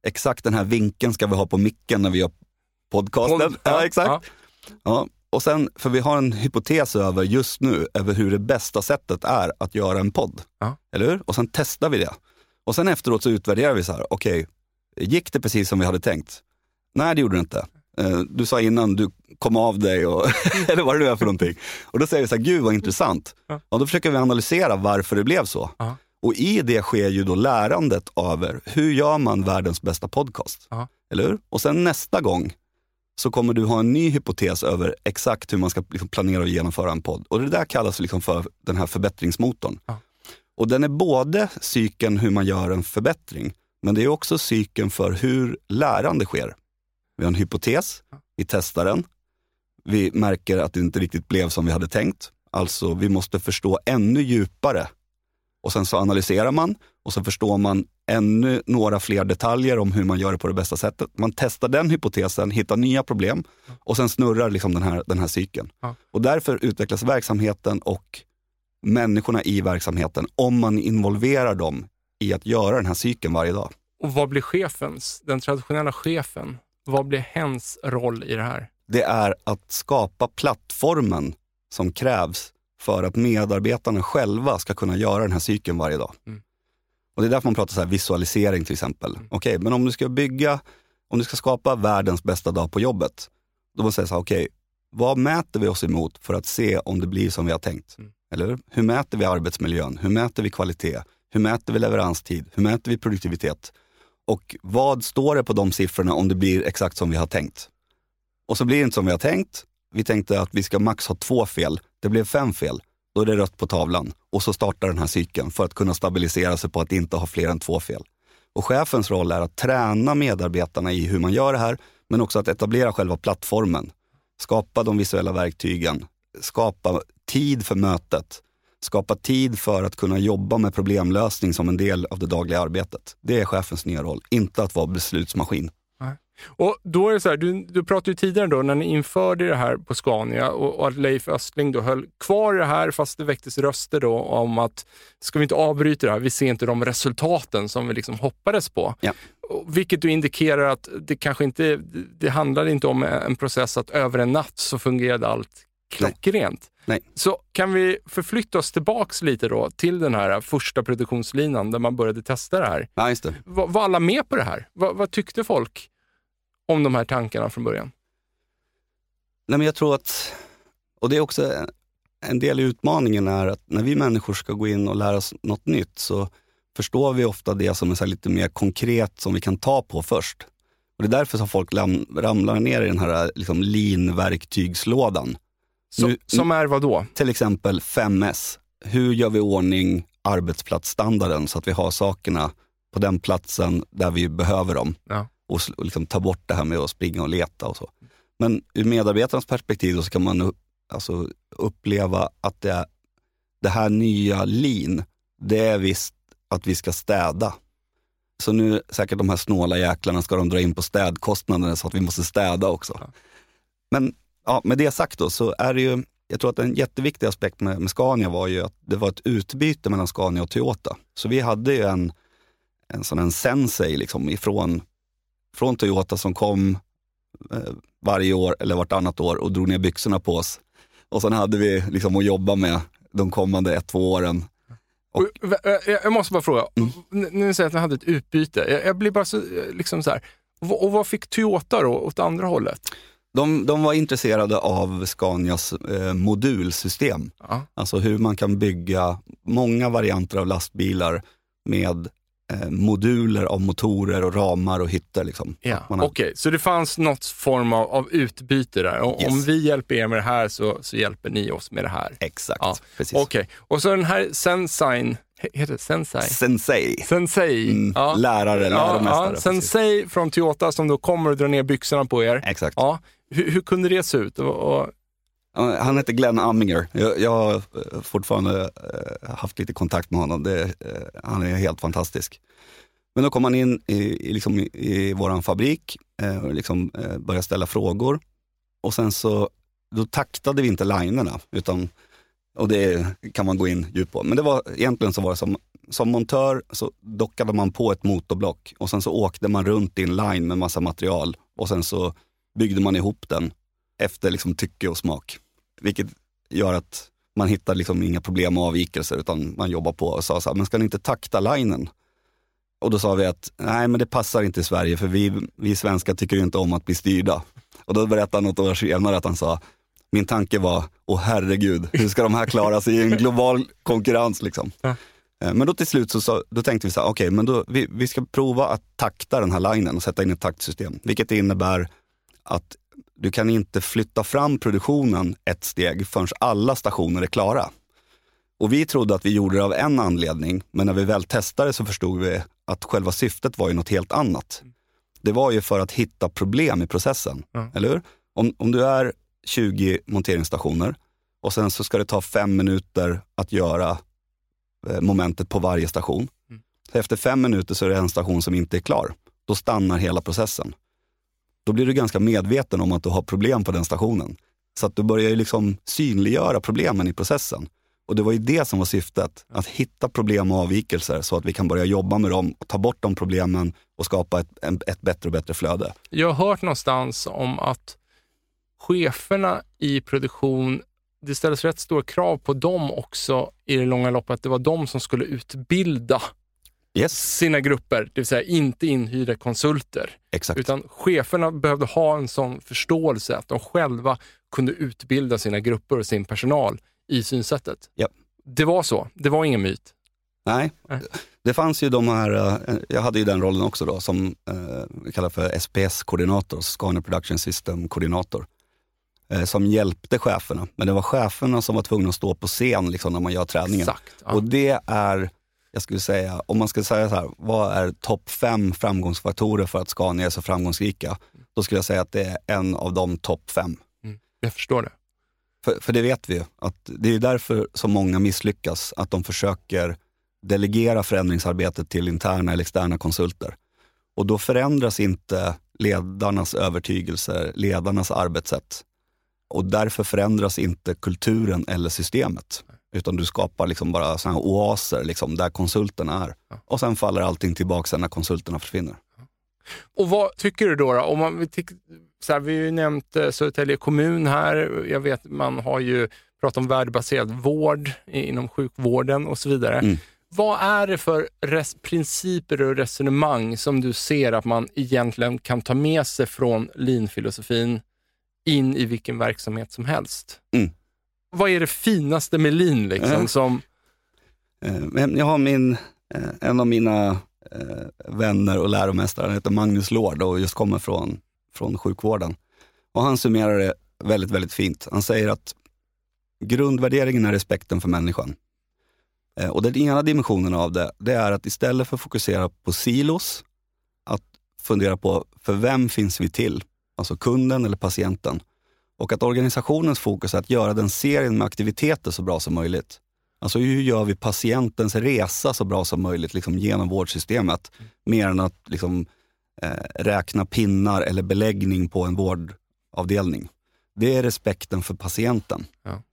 exakt den här vinkeln ska vi ha på micken när vi gör podcasten. Pod- ja, ja, exakt. ja. Ja, och sen, för vi har en hypotes över just nu, över hur det bästa sättet är att göra en podd. Ja. Eller hur? Och sen testar vi det. Och sen efteråt så utvärderar vi så här, okej, gick det precis som vi hade tänkt? Nej, det gjorde det inte. Eh, Du sa innan du kom av dig, och, eller vad det nu är för någonting. Och då säger vi så här, gud vad intressant. Ja. Då försöker vi analysera varför det blev så. Ja. Och i det sker ju då lärandet över hur gör man världens bästa podcast? Ja. Eller hur? Och sen nästa gång så kommer du ha en ny hypotes över exakt hur man ska liksom planera och genomföra en podd. Och det där kallas liksom för den här förbättringsmotorn. Ja. Och den är både cykeln hur man gör en förbättring, men det är också cykeln för hur lärande sker. Vi har en hypotes, vi testar den, vi märker att det inte riktigt blev som vi hade tänkt. Alltså vi måste förstå ännu djupare. Och sen så analyserar man och så förstår man ännu några fler detaljer om hur man gör det på det bästa sättet. Man testar den hypotesen, hittar nya problem och sen snurrar liksom den här, den här cykeln. Ja. Och därför utvecklas verksamheten och människorna i verksamheten om man involverar dem i att göra den här cykeln varje dag. Och vad blir chefens, den traditionella chefen, vad blir hens roll i det här? det är att skapa plattformen som krävs för att medarbetarna själva ska kunna göra den här cykeln varje dag. Mm. Och Det är därför man pratar så här visualisering till exempel. Okej, men om du ska bygga, om du ska skapa världens bästa dag på jobbet, då måste jag säga så här, okej, vad mäter vi oss emot för att se om det blir som vi har tänkt? Mm. Eller hur? Hur mäter vi arbetsmiljön? Hur mäter vi kvalitet? Hur mäter vi leveranstid? Hur mäter vi produktivitet? Och vad står det på de siffrorna om det blir exakt som vi har tänkt? Och så blir det inte som vi har tänkt. Vi tänkte att vi ska max ha två fel. Det blev fem fel. Då är det rött på tavlan. Och så startar den här cykeln för att kunna stabilisera sig på att inte ha fler än två fel. Och chefens roll är att träna medarbetarna i hur man gör det här, men också att etablera själva plattformen. Skapa de visuella verktygen, skapa tid för mötet, skapa tid för att kunna jobba med problemlösning som en del av det dagliga arbetet. Det är chefens nya roll, inte att vara beslutsmaskin. Och då är så här, du, du pratade ju tidigare då när ni införde det här på Scania och, och att Leif Östling då höll kvar det här fast det väcktes röster då om att ska vi inte avbryta det här, vi ser inte de resultaten som vi liksom hoppades på. Ja. Vilket du indikerar att det kanske inte, det handlar inte om en process att över en natt så fungerade allt klockrent. Nej. Så kan vi förflytta oss tillbaks lite då till den här första produktionslinan där man började testa det här. Ja, just det. Var, var alla med på det här? Vad, vad tyckte folk om de här tankarna från början? Nej, men jag tror att, och det är också en del i utmaningen är att när vi människor ska gå in och lära oss något nytt så förstår vi ofta det som är så lite mer konkret som vi kan ta på först. Och Det är därför som folk ramlar ner i den här liksom lean-verktygslådan. Så, Nu- som är vad då? Till exempel 5S. Hur gör vi ordning arbetsplatsstandarden så att vi har sakerna på den platsen där vi behöver dem. Ja. Och, och liksom ta bort det här med att springa och leta och så. Men ur medarbetarnas perspektiv så kan man alltså, uppleva att det, det här nya lean, det är visst att vi ska städa. Så nu säkert de här snåla jäklarna ska de dra in på städkostnaderna så att vi måste städa också. Ja. Men ja, med det sagt då så är det ju, jag tror att en jätteviktig aspekt med, med Scania var ju att det var ett utbyte mellan Scania och Toyota. Så vi hade ju en, en sån en sensei liksom ifrån från Toyota som kom eh, varje år eller vartannat år och drog ner byxorna på oss. Och sen hade vi liksom att jobba med de kommande ett, två åren. Och- eh, jag måste bara fråga, Mm. N- nu säger att ni hade ett utbyte. Jag, jag blir bara så, eh, liksom så här. Och, och vad fick Toyota då åt andra hållet? De, de var intresserade av Scanias eh, modulsystem. Ja. Alltså hur man kan bygga många varianter av lastbilar med eh, moduler av motorer och ramar och hytter. Liksom. Ja. Har- Okej, så det fanns något form av, av utbyte där. Och, Yes. Om vi hjälper er med det här så, så hjälper ni oss med det här. Exakt, Ja, precis. Okej, och så den här Sensign, he- heter det Sensei? Sensei, Sensei. mm, ja. lärare, Ja, läromästare. ja, precis. Sensei från Toyota som då kommer och drar ner byxorna på er. Exakt. Ja. Hur, hur kunde det se ut? Och, och, Han heter Glenn Amminger. Jag, jag har eh, fortfarande eh, haft lite kontakt med honom. Det, eh, han är helt fantastisk. Men då kom han in i, i, liksom, i vår fabrik och liksom, började ställa frågor. Och sen så då taktade vi inte linerna, utan, och det kan man gå in djupt på. Men det var, egentligen så var det som, som montör så dockade man på ett motorblock och sen så åkte man runt i en line med massa material och sen så byggde man ihop den efter liksom tycke och smak. Vilket gör att man hittar liksom inga problem och avvikelser utan man jobbar på och sa så här, men ska ni inte takta linen? Och då sa vi att nej men det passar inte i Sverige för vi, vi svenskar tycker inte om att bli styrda. Och då berättade han något år senare att han sa, min tanke var, åh herregud, hur ska de här klara sig i en global konkurrens? Liksom. Ja. Eh, men då till slut så, så då tänkte vi så här, okej, okay, men då, vi, vi ska prova att takta den här linen och sätta in ett taktsystem. Vilket innebär att du kan inte flytta fram produktionen ett steg förrän alla stationer är klara. Och vi trodde att vi gjorde det av en anledning, men när vi väl testade så förstod vi att själva syftet var ju något helt annat. Det var ju för att hitta problem i processen, mm. eller hur? Om, om du är 20 monteringsstationer och sen så ska det ta fem minuter att göra eh, momentet på varje station. Mm. Efter fem minuter så är det en station som inte är klar. Då stannar hela processen då blir du ganska medveten om att du har problem på den stationen. Så att du börjar liksom synliggöra problemen i processen. Och det var ju det som var syftet, att hitta problem och avvikelser så att vi kan börja jobba med dem, och ta bort de problemen och skapa ett, ett bättre och bättre flöde. Jag har hört någonstans om att cheferna i produktion, det ställdes rätt stora krav på dem också i det långa loppet. Det var de som skulle utbilda yes. sina grupper, det vill säga inte inhyrda konsulter. Exakt. Utan cheferna behövde ha en sån förståelse att de själva kunde utbilda sina grupper och sin personal i synsättet. Yep. Det var så, det var ingen myt. Nej. Nej. Det fanns ju de här, eh, jag hade ju den rollen också då som eh, vi kallar för SPS-koordinator, Scania Production System-koordinator. Eh, som hjälpte cheferna, men det var cheferna som var tvungna att stå på scen liksom, när man gör träningen. Exakt, ja. Och det är jag skulle säga, om man ska säga så här, vad är topp fem framgångsfaktorer för att Scania är så framgångsrika? Då skulle jag säga att det är en av de topp fem. Mm, jag förstår det. För, för det vet vi ju, att det är därför så många misslyckas, att de försöker delegera förändringsarbetet till interna eller externa konsulter. Och då förändras inte ledarnas övertygelser, ledarnas arbetssätt. Och därför förändras inte kulturen eller systemet. Utan du skapar liksom bara såna oaser liksom, där konsulterna är. Ja. Och sen faller allting tillbaka när konsulterna försvinner. Och vad tycker du då? då? Om man, så här, vi har ju nämnt eh, Södertälje kommun här. Jag vet man har ju pratat om värdebaserad vård inom sjukvården och så vidare. Mm. Vad är det för res, principer och resonemang som du ser att man egentligen kan ta med sig från lean-filosofin in i vilken verksamhet som helst? Mm vad är det finaste med lin? Liksom, mm. som... Eh, jag har min, eh, en av mina vänner och läromästare, han heter Magnus Lord och just kommer från, från sjukvården. Och han summerar det väldigt, väldigt fint. Han säger att grundvärderingen är respekten för människan. Och den ena dimensionen av det, det är att istället för att fokusera på silos, att fundera på för vem finns vi till? Alltså kunden eller patienten. Och att organisationens fokus är att göra den serien med aktiviteter så bra som möjligt. Alltså hur gör vi patientens resa så bra som möjligt liksom, genom vårdsystemet? Mer än att liksom, eh, räkna pinnar eller beläggning på en vårdavdelning. Det är respekten för patienten. Ja.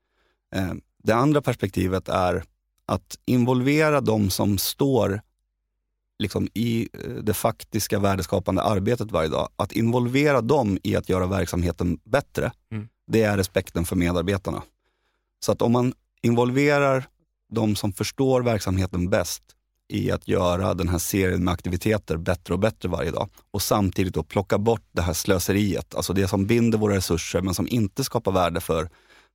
Eh, det andra perspektivet är att involvera de som står liksom, i eh, det faktiska värdeskapande arbetet varje dag, att involvera dem i att göra verksamheten bättre, mm. det är respekten för medarbetarna. Så att om man involverar de som förstår verksamheten bäst i att göra den här serien med aktiviteter bättre och bättre varje dag och samtidigt då plocka bort det här slöseriet, alltså det som binder våra resurser men som inte skapar värde för,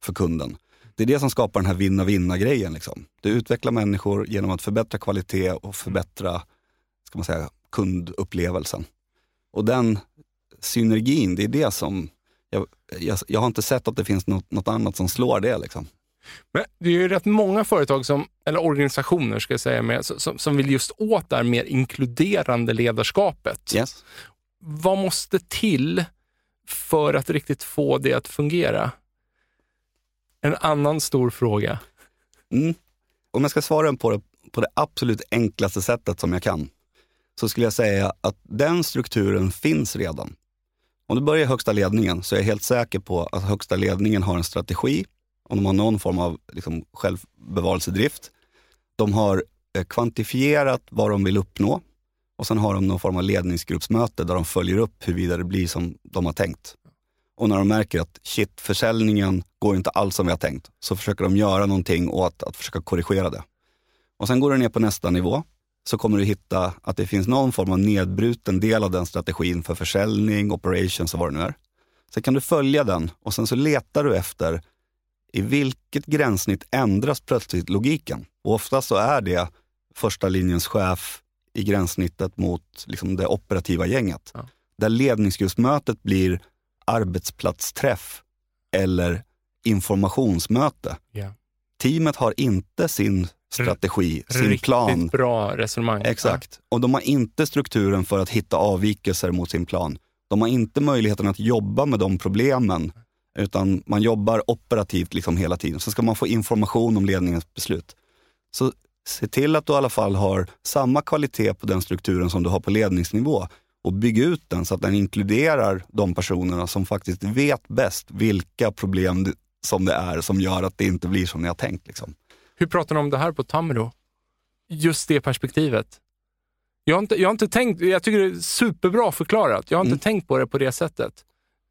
för kunden. Det är det som skapar den här vinna-vinna-grejen. Liksom. Det utvecklar människor genom att förbättra kvalitet och förbättra ska man säga, kundupplevelsen. Och den synergin, det är det som, jag, jag, jag har inte sett att det finns något, något annat som slår det. Liksom. Men det är ju rätt många företag, som, eller organisationer ska jag säga, med, som, som vill just åt det här mer inkluderande ledarskapet. Yes. Vad måste till för att riktigt få det att fungera? En annan stor fråga. Mm. Om jag ska svara på det på det absolut enklaste sättet som jag kan, så skulle jag säga att den strukturen finns redan. Om du börjar i högsta ledningen så är jag helt säker på att högsta ledningen har en strategi, om de har någon form av liksom självbevarelsedrift. De har eh, kvantifierat vad de vill uppnå och sen har de någon form av ledningsgruppsmöte där de följer upp huruvida det blir som de har tänkt. Och när de märker att shit, försäljningen går inte alls som vi har tänkt, så försöker de göra någonting åt att försöka korrigera det. Och sen går det ner på nästa nivå, så kommer du hitta att det finns någon form av nedbruten del av den strategin för försäljning, operations och vad det nu är. Sen kan du följa den och sen så letar du efter i vilket gränssnitt ändras plötsligt logiken? Och oftast så är det första linjens chef i gränssnittet mot liksom det operativa gänget. Ja. Där ledningsgruppsmötet blir arbetsplatsträff eller informationsmöte. Yeah. Teamet har inte sin strategi, R sin plan. Riktigt bra resonemang. Exakt. Ja. Och de har inte strukturen för att hitta avvikelser mot sin plan. De har inte möjligheten att jobba med de problemen, utan man jobbar operativt liksom hela tiden. Så ska man få information om ledningens beslut. Så se till att du i alla fall har samma kvalitet på den strukturen som du har på ledningsnivå och bygg ut den så att den inkluderar de personerna som faktiskt vet bäst vilka problem som det är som gör att det inte blir som ni har tänkt. Liksom. Hur pratar ni om det här på Tamro? Just det perspektivet. Jag har, inte, jag har inte tänkt, jag tycker det är superbra förklarat. Jag har inte mm. tänkt på det på det sättet.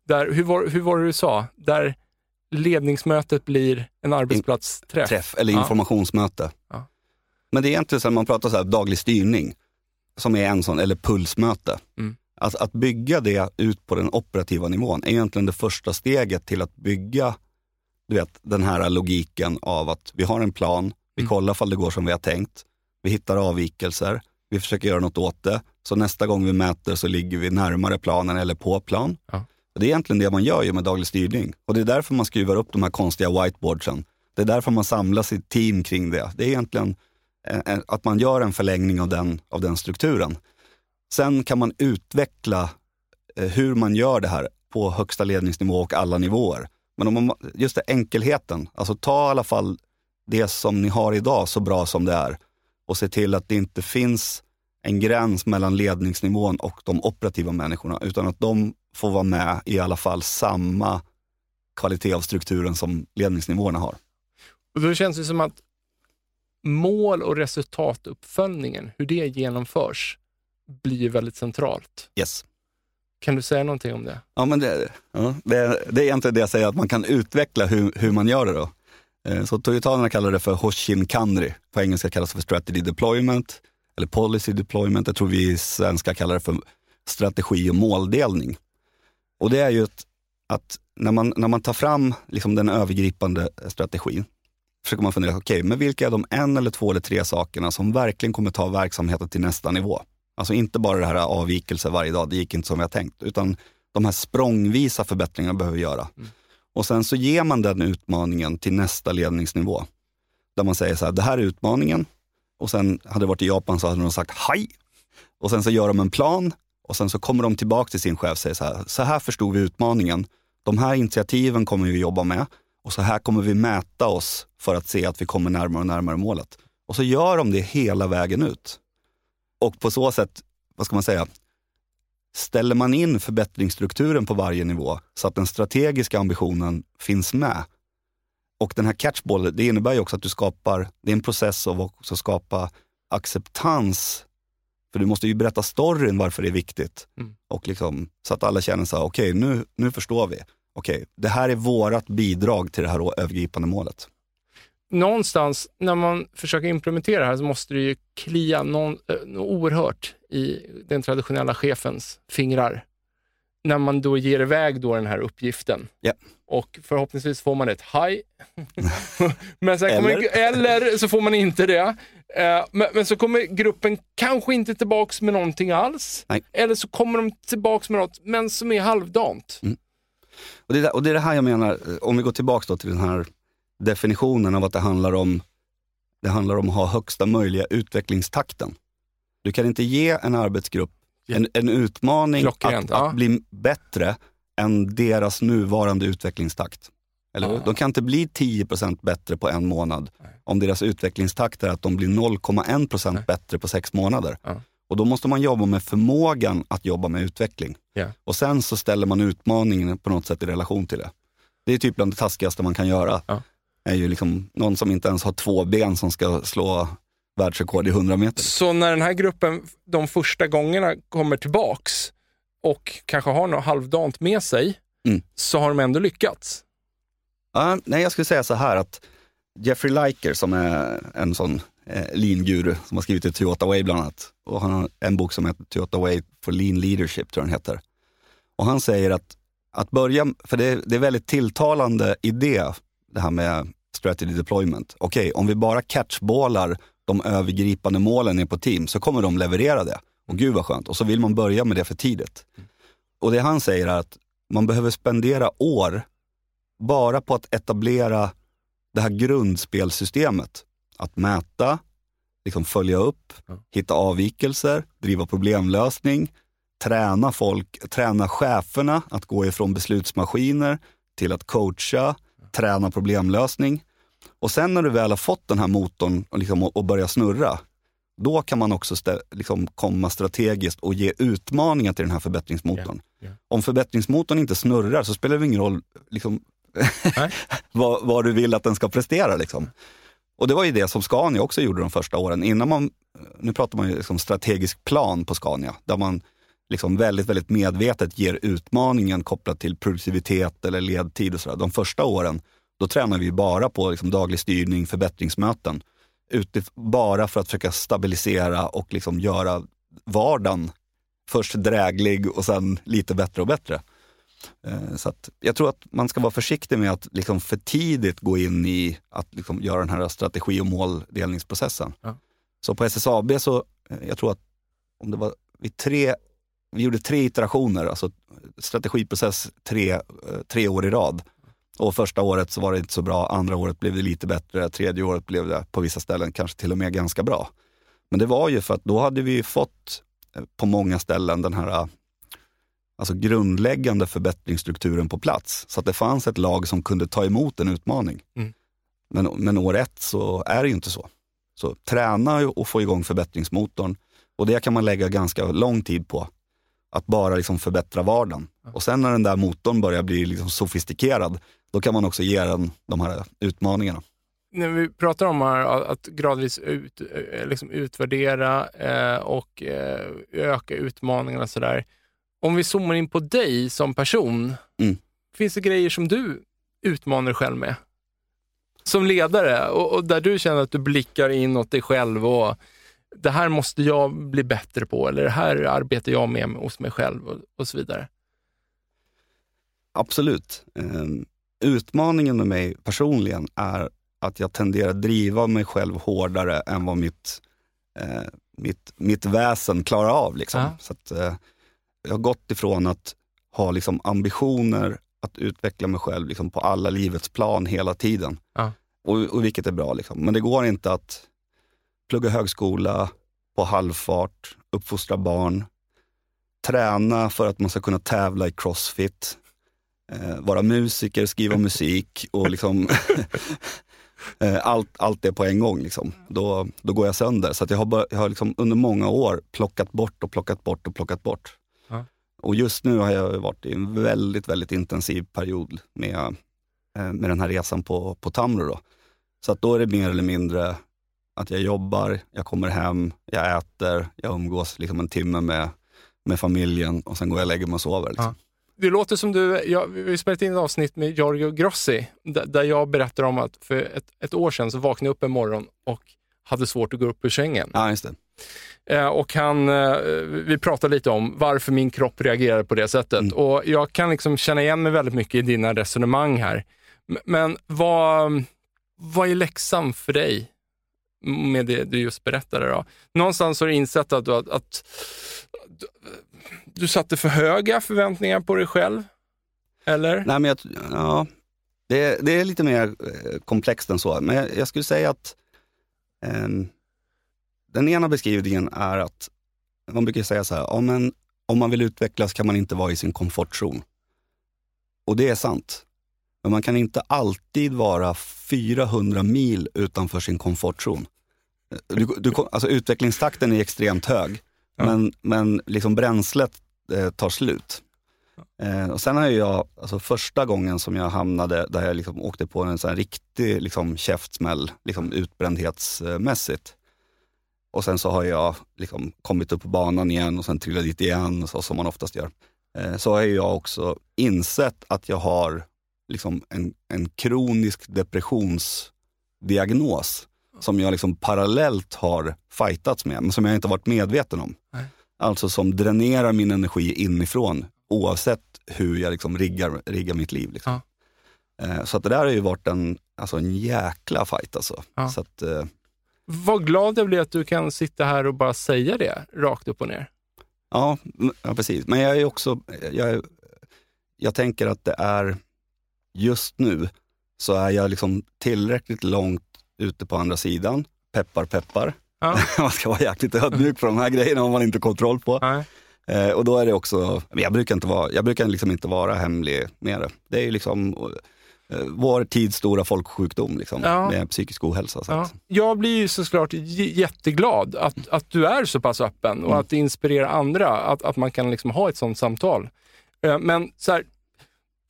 Där, hur, var, hur var det du sa? Där ledningsmötet blir en arbetsplatsträff? Träff, eller informationsmöte. Ja. Men det är egentligen så att man pratar så här, daglig styrning, som är en sån, eller pulsmöte. Mm. Att, att bygga det ut på den operativa nivån är egentligen det första steget till att bygga du vet, den här logiken av att vi har en plan, vi mm. kollar om det går som vi har tänkt, vi hittar avvikelser, vi försöker göra något åt det. Så nästa gång vi mäter så ligger vi närmare planen eller på plan. Ja. Det är egentligen det man gör ju med daglig styrning. Och det är därför man skruvar upp de här konstiga whiteboardsen. Det är därför man samlar sitt team kring det. Det är egentligen att man gör en förlängning av den, av den strukturen. Sen kan man utveckla eh, hur man gör det här på högsta ledningsnivå och alla nivåer. Men om man, just det, enkelheten, alltså ta i alla fall det som ni har idag så bra som det är och se till att det inte finns en gräns mellan ledningsnivån och de operativa människorna, utan att de får vara med i alla fall samma kvalitet av strukturen som ledningsnivåerna har. Och Då känns det som att mål och resultatuppföljningen, hur det genomförs, blir väldigt centralt. Yes. Kan du säga någonting om det? Ja, men det, ja, det, det är egentligen det jag säger, att man kan utveckla hur, hur man gör det. då. Eh, så Toyotanerna kallar det för Hoshin Kanri. På engelska kallas det för strategy deployment eller policy deployment. Jag tror vi svenskar svenska kallar det för strategi och måldelning. Och det är ju att, att när man, när man tar fram liksom den övergripande strategin, försöker man fundera, okej, okay, men vilka är de en eller två eller tre sakerna som verkligen kommer ta verksamheten till nästa nivå? Alltså inte bara det här avvikelser varje dag, det gick inte som jag tänkt, utan de här språngvisa förbättringarna behöver vi göra. Mm. Och sen så ger man den utmaningen till nästa ledningsnivå. Där man säger så här, det här är utmaningen. Och sen hade det varit i Japan så hade de sagt hej. Och sen så gör de en plan och sen så kommer de tillbaka till sin chef och säger så här, så här förstod vi utmaningen. De här initiativen kommer vi jobba med och så här kommer vi mäta oss för att se att vi kommer närmare och närmare målet. Och så gör de det hela vägen ut. Och på så sätt, vad ska man säga, ställer man in förbättringsstrukturen på varje nivå så att den strategiska ambitionen finns med. Och den här catchball, det innebär ju också att du skapar, det är en process av att också skapa acceptans. För du måste ju berätta storyn varför det är viktigt. Mm. Och liksom, så att alla känner så här, okej okay, nu, nu förstår vi. Okej, okay, det här är vårt bidrag till det här övergripande målet någonstans när man försöker implementera det här så måste det ju klia någon, äh, oerhört i den traditionella chefens fingrar. När man då ger iväg då den här uppgiften. Yeah. Och förhoppningsvis får man ett haj. men sen eller? Kommer, eller så får man inte det. Eh, men, men, så kommer gruppen kanske inte tillbaks med någonting alls. Nej. Eller så kommer de tillbaks med något, men som är halvdant. Mm. Och, det, och det är det här jag menar, om vi går tillbaks till den här definitionen av att det handlar om, det handlar om att ha högsta möjliga utvecklingstakten. Du kan inte ge en arbetsgrupp en, en utmaning att, ja. att, bli bättre än deras nuvarande utvecklingstakt. Eller? Ja. De kan inte bli 10% bättre på en månad om deras utvecklingstakt är att de blir 0,1% bättre på sex månader. Ja. Och då måste man jobba med förmågan att jobba med utveckling. Ja. Och sen så ställer man utmaningen på något sätt i relation till det. Det är typ bland det taskigaste man kan göra. Ja. Är ju liksom någon som inte ens har två ben som ska slå världsrekord i 100 meter. Så när den här gruppen de första gångerna kommer tillbaks och kanske har något halvdant med sig, Mm. så har de ändå lyckats. Ja, nej, jag skulle säga så här att Jeffrey Liker som är en sån eh, lean-guru som har skrivit i Toyota Way bland annat. Och han har en bok som heter Toyota Way for Lean Leadership, tror jag den heter. Och han säger att, att börja, för det, det är väldigt tilltalande idé, det här med strategy deployment. Okej, om vi bara catchballar de övergripande målen är på team så kommer de leverera det. Och gud vad skönt. Och så vill man börja med det för tidigt. Och det han säger är att man behöver spendera år bara på att etablera det här grundspelsystemet. Att mäta, liksom följa upp, hitta avvikelser, driva problemlösning, träna folk, träna cheferna att gå ifrån beslutsmaskiner till att coacha, träna problemlösning. Och sen när du väl har fått den här motorn och, liksom, och börja snurra, då kan man också stä- liksom komma strategiskt och ge utmaningar till den här förbättringsmotorn. Ja, ja. Om förbättringsmotorn inte snurrar så spelar det ingen roll liksom, vad, vad du vill att den ska prestera. Liksom. Och det var ju det som Scania också gjorde de första åren. Innan man, nu pratar man ju liksom strategisk plan på Scania, där man liksom väldigt, väldigt medvetet ger utmaningen kopplat till produktivitet eller ledtid och sådär. De första åren, då tränar vi bara på liksom daglig styrning, förbättringsmöten. Utif- bara för att försöka stabilisera och liksom göra vardagen först dräglig och sen lite bättre och bättre. Eh, Så jag tror att man ska vara försiktig med att liksom för tidigt gå in i att liksom göra den här strategi och måldelningsprocessen. Ja. Så på SSAB så, eh, jag tror att om det var vid tre, vi gjorde tre iterationer, alltså strategiprocess tre, eh, tre år i rad. Och första året så var det inte så bra, andra året blev det lite bättre, tredje året blev det på vissa ställen kanske till och med ganska bra. Men det var ju för att då hade vi fått eh, på många ställen den här eh, alltså grundläggande förbättringsstrukturen på plats. Så att det fanns ett lag som kunde ta emot en utmaning. Mm. Men, men år ett så är det ju inte så. Så träna och få igång förbättringsmotorn och det kan man lägga ganska lång tid på. Att bara liksom förbättra vardagen. Och sen när den där motorn börjar bli liksom sofistikerad, då kan man också ge den de här utmaningarna. När vi pratar om här att gradvis ut, eh, liksom utvärdera eh, och eh, öka utmaningarna sådär. Om vi zoomar in på dig som person, Mm. finns det grejer som du utmanar dig själv med? Som ledare och, och där du känner att du blickar inåt dig själv och det här måste jag bli bättre på eller det här arbetar jag med hos mig själv och, och så vidare. Absolut. Eh, utmaningen med mig personligen är att jag tenderar att driva mig själv hårdare än vad mitt, eh, mitt, mitt väsen klarar av. Liksom. Ja. Så att, eh, jag har gått ifrån att ha liksom, ambitioner att utveckla mig själv liksom, på alla livets plan hela tiden. Ja. Och, och vilket är bra. Liksom. Men det går inte att plugga högskola på halvfart, uppfostra barn, träna för att man ska kunna tävla i crossfit, eh, vara musiker, skriva musik och liksom eh, allt, allt det på en gång. Liksom. Då, då går jag sönder. Så jag har, bara, jag har liksom under många år plockat bort och plockat bort och plockat bort. Ja. Och just nu har jag varit i en väldigt, väldigt intensiv period med, eh, med den här resan på, på Tamro. Då. Så att då är det mer eller mindre att jag jobbar, jag kommer hem, jag äter, jag umgås liksom en timme med, med familjen och sen går jag och lägger mig och sover. Liksom. Det låter som du, jag, vi spelat in ett avsnitt med Giorgio Grossi där, där jag berättar om att för ett, ett år sedan så vaknade jag upp en morgon och hade svårt att gå upp ur sängen. Ja, just det. Eh, och han, eh, vi pratade lite om varför min kropp reagerade på det sättet. Mm. Och jag kan liksom känna igen mig väldigt mycket i dina resonemang här. Men vad, vad är läxan för dig med det du just berättade? Då? Någonstans har du insett att, du, att, att du, du satte för höga förväntningar på dig själv? Eller? Nej, men jag, ja, det, det är lite mer eh, komplext än så. Men jag, jag skulle säga att ehm, den ena beskrivningen är att man brukar säga så här, ja, men om man vill utvecklas kan man inte vara i sin komfortzon. Och det är sant. Men man kan inte alltid vara 400 mil utanför sin komfortzon. Du, du, alltså utvecklingstakten är extremt hög, ja. men, men liksom bränslet eh, tar slut. Eh, och sen har jag, alltså första gången som jag hamnade där jag liksom åkte på en sån riktig liksom käftsmäll, liksom utbrändhetsmässigt. Och sen så har jag liksom kommit upp på banan igen och sen trillat dit igen, så, som man oftast gör. Eh, så har jag också insett att jag har liksom en, en kronisk depressionsdiagnos som jag liksom parallellt har fightats med, men som jag inte varit medveten om. Nej. Alltså som dränerar min energi inifrån oavsett hur jag liksom riggar, riggar mitt liv. Liksom. Ja. Eh, så att det där har ju varit en, alltså en jäkla fight. Alltså. Ja. Så att, eh, Vad glad jag blir att du kan sitta här och bara säga det rakt upp och ner. Ja, ja precis. Men jag är också, jag, jag tänker att det är, just nu, så är jag liksom tillräckligt långt ute på andra sidan. Peppar, peppar. Ja. man ska vara jäkligt ödmjuk för de här grejerna om man inte har kontroll på. Nej. Eh, och då är det också, jag brukar inte vara, jag brukar liksom inte vara hemlig med det. Det är ju liksom eh, vår tids stora folksjukdom liksom, ja. med psykisk ohälsa. Ja. Jag blir ju såklart jätteglad att, att du är så pass öppen och mm. att det inspirerar andra, att, att man kan liksom ha ett sånt samtal. Eh, men så här,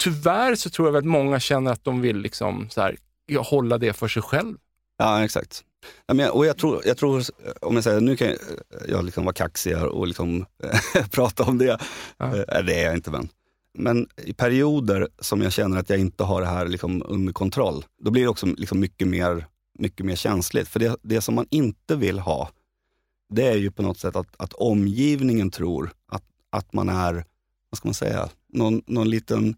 tyvärr så tror jag att många känner att de vill liksom, så här, hålla det för sig själv. Ja, exakt. Ja, men, och jag tror, jag tror, om jag säger, nu kan jag, jag liksom vara kaxig och liksom prata om det. Ja. Det är jag inte men. Men i perioder som jag känner att jag inte har det här liksom under kontroll, då blir det också liksom mycket, mer, mycket mer känsligt. För det, det som man inte vill ha, det är ju på något sätt att, att omgivningen tror att, att man är, vad ska man säga, någon, någon liten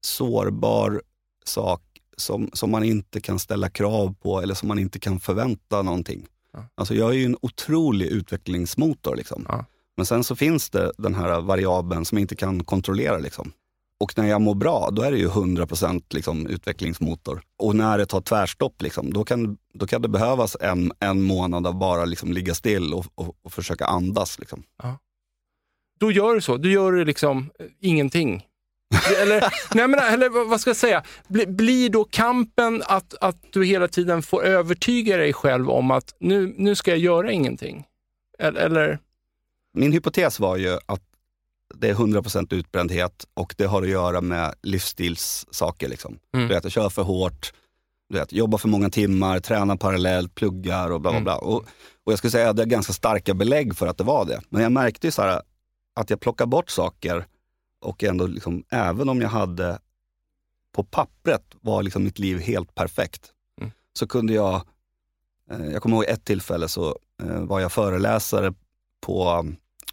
sårbar sak som, som man inte kan ställa krav på eller som man inte kan förvänta någonting. Ja. Alltså jag är ju en otrolig utvecklingsmotor. Liksom. Ja. Men sen så finns det den här variabeln som jag inte kan kontrollera. Liksom. Och när jag mår bra, då är det ju 100% liksom, utvecklingsmotor. Och när det tar tvärstopp, liksom, då, kan, då kan det behövas en, en månad av bara liksom, ligga still och, och, och försöka andas. Liksom. Ja. Då gör du så? Du gör liksom ingenting? Eller, nej men, eller vad ska jag säga? Bli, blir då kampen att, att du hela tiden får övertyga dig själv om att nu, nu ska jag göra ingenting? Eller? Min hypotes var ju att det är 100% utbrändhet och det har att göra med livsstilssaker. Liksom. Mm. Du vet, jag kör för hårt, du vet, jobbar för många timmar, tränar parallellt, pluggar och bla bla mm. bla. Och, och jag skulle säga att det är ganska starka belägg för att det var det. Men jag märkte ju så här, att jag plockar bort saker och ändå, liksom, även om jag hade på pappret var liksom mitt liv helt perfekt, mm. så kunde jag, eh, jag kommer ihåg ett tillfälle så eh, var jag föreläsare på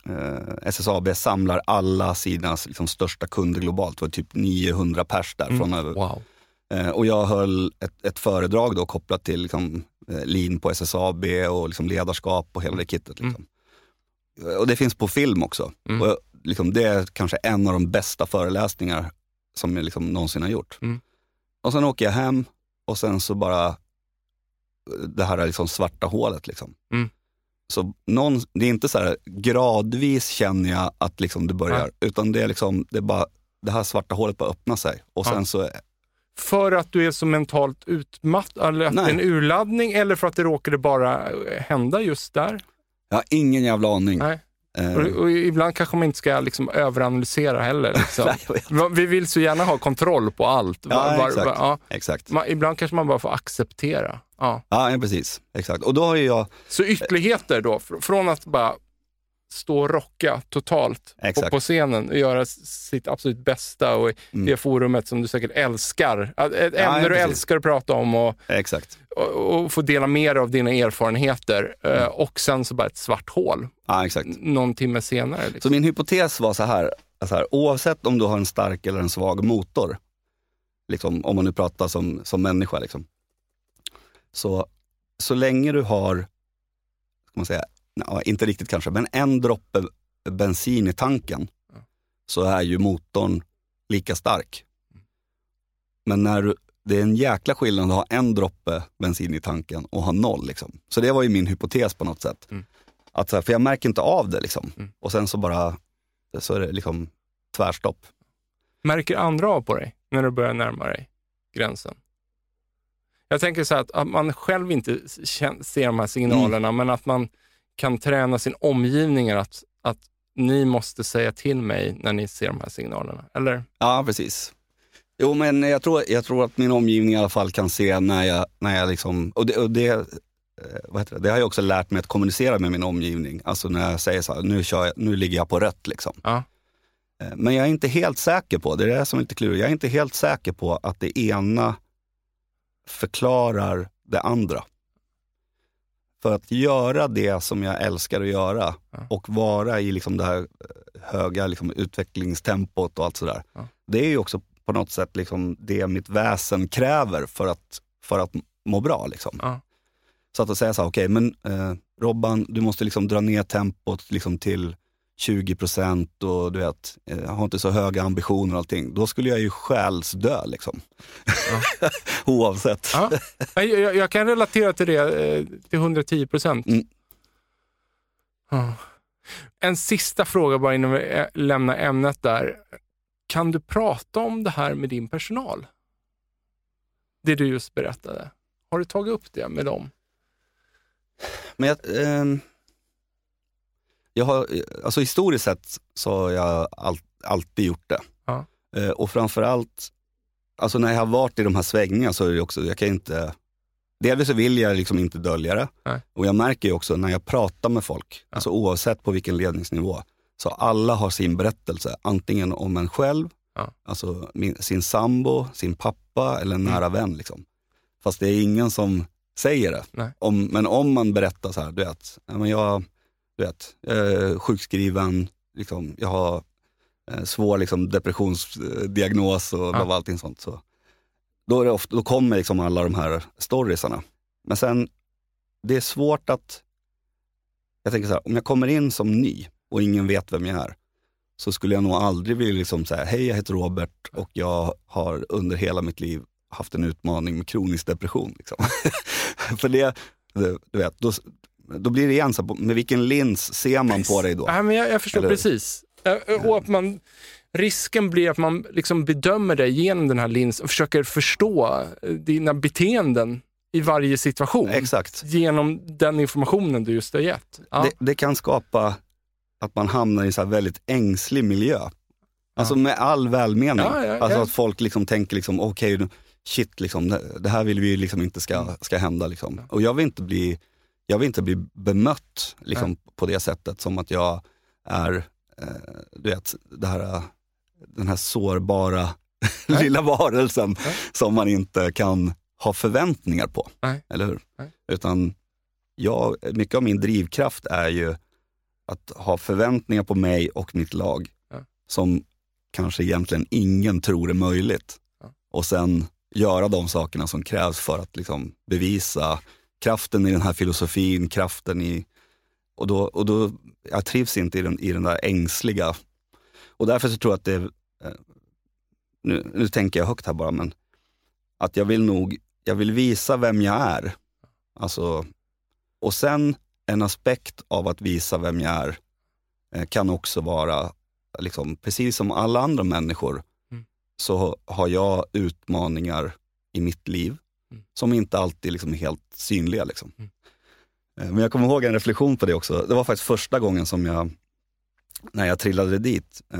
eh, SSAB samlar alla sina liksom, största kunder globalt. Det var typ 900 pers där. Mm. Från, wow. eh, och jag höll ett, ett föredrag då kopplat till liksom, eh, lean på SSAB och liksom, ledarskap och hela det kittet. Liksom. Mm. Och det finns på film också. Mm. Och liksom, det är kanske en av de bästa föreläsningar som jag liksom någonsin har gjort. Mm. Och sen åker jag hem och sen så bara det här liksom svarta hålet. Liksom. Mm. Så någon, det är inte så här, gradvis känner jag att liksom det börjar, ja. utan det är liksom, det är bara, det här svarta hålet bara öppnar sig. Och sen ja. så för att du är så mentalt utmattad, eller att Nej. det är en urladdning, eller för att det råkade bara hända just där? Jag har ingen jävla aning. Nej. Och, och, ibland kanske man inte ska liksom överanalysera heller. Liksom. vi vill så gärna ha kontroll på allt. Ja, var, var, exakt. Var, ja. exakt. Man, ibland kanske man bara får acceptera. Ja, ja precis. Exakt. Och då har jag... Så ytterligheter då, från att bara stå och rocka totalt på, på, scenen och göra sitt absolut bästa och i mm. det forumet som du säkert älskar. Ett ämne ja, du älskar att prata om och, och, och få dela med dig av dina erfarenheter. Mm. Och sen så bara ett svart hål ja, exakt. någon timme senare. Liksom. Så min hypotes var så här, så här, oavsett om du har en stark eller en svag motor, liksom, om man nu pratar som, som människa, liksom, så, så länge du har man säga, ja, inte riktigt kanske, men en droppe bensin i tanken ja. så är ju motorn lika stark. Men när du, det är en jäkla skillnad att ha en droppe bensin i tanken och ha noll. Liksom. Så det var ju min hypotes på något sätt. Mm. Att, för jag märker inte av det liksom. Mm. Och sen så bara, så är det liksom tvärstopp. Märker andra av på dig när du börjar närma dig? gränsen? Jag tänker så här att, att man själv inte ser de här signalerna, men att man kan träna sin omgivning att, att ni måste säga till mig när ni ser de här signalerna. Eller? Ja, precis. Jo, men jag tror, jag tror att min omgivning i alla fall kan se när jag, när jag liksom, och det, och det, eh, det? det har jag också lärt mig att kommunicera med min omgivning. Alltså när jag säger så här, nu, jag, nu ligger jag på rött liksom. Ja. Eh, Men jag är inte helt säker på, det är det som är lite klurigt, jag är inte helt säker på att det ena förklarar det andra. För att göra det som jag älskar att göra Ja. och vara i liksom det här eh, höga liksom utvecklingstempot och allt sådär. Ja. Det är ju också på något sätt liksom det mitt väsen kräver för att, för att må bra. Liksom. Ja. Så att säga så här, okej, men eh, Robban, du måste liksom dra ner tempot liksom till 20 procent och du vet, eh, har inte så höga ambitioner och allting. Då skulle jag ju själsdö liksom. Oavsett. Ja. Jag, jag kan relatera till det eh, till 110 procent. Mm. Ja. En sista fråga bara innan vi eh, lämnar ämnet där. Kan du prata om det här med din personal? Det du just berättade. Har du tagit upp det med dem? Men jag, ehm, jag har, alltså historiskt sett så har jag all, alltid gjort det. Ja. Eh, och framförallt, alltså när jag har varit i de här svängningarna så är det också, jag kan inte, delvis så vill jag liksom inte dölja det. Nej. Och jag märker ju också när jag pratar med folk, alltså oavsett på vilken ledningsnivå, så alla har sin berättelse, antingen om en själv, Ja. alltså min, sin sambo, sin pappa eller en nära vän. Liksom. Fast det är ingen som säger det. Om, men om man berättar så här, du vet, ja, men jag, du vet, jag är sjukskriven, liksom, jag har eh, svår liksom, depressionsdiagnos och Ja. allting sånt. Så, då, är det ofta, då kommer liksom alla de här storiesarna. Men sen, det är svårt att, jag tänker så här, om jag kommer in som ny och ingen vet vem jag är, så skulle jag nog aldrig vilja liksom säga, hej jag heter Robert och jag har under hela mitt liv haft en utmaning med kronisk depression. Liksom. För det, du vet, då, då blir det igen så med vilken lins ser man på dig då? Nej, men jag, jag förstår Eller- precis. Och att man, risken blir att man liksom bedömer dig genom den här linsen och försöker förstå eh, dina beteenden i varje situation. Exakt. Genom den informationen du just har gett. Ja. Det, det kan skapa att man hamnar i en så väldigt ängslig miljö. Alltså med all välmening. Ja, ja, alltså ja. att folk liksom tänker, liksom, okej, nu- shit, liksom, det, här vill vi liksom inte ska, ska hända. Liksom. Och jag vill inte bli, jag vill inte bli bemött liksom, på det sättet som att jag är, eh, du vet, det här, den här sårbara lilla varelsen som man inte kan ha förväntningar på. Eller hur? Utan jag, mycket av min drivkraft är ju att ha förväntningar på mig och mitt lag Ja. som kanske egentligen ingen tror är möjligt. Ja. Och sen göra de sakerna som krävs för att liksom bevisa kraften i den här filosofin, kraften i... Och då, och då, jag trivs inte i den, i den där ängsliga... Och därför så tror jag att det eh, Nu, nu tänker jag högt här bara, men att jag vill nog, jag vill visa vem jag är. Alltså, och sen en aspekt av att visa vem jag är eh, kan också vara, liksom, precis som alla andra människor, Mm. så har jag utmaningar i mitt liv Mm. som inte alltid liksom är helt synliga. Liksom. Mm. Eh, Men jag kommer ihåg en reflektion på det också. Det var faktiskt första gången som jag, när jag trillade dit, eh,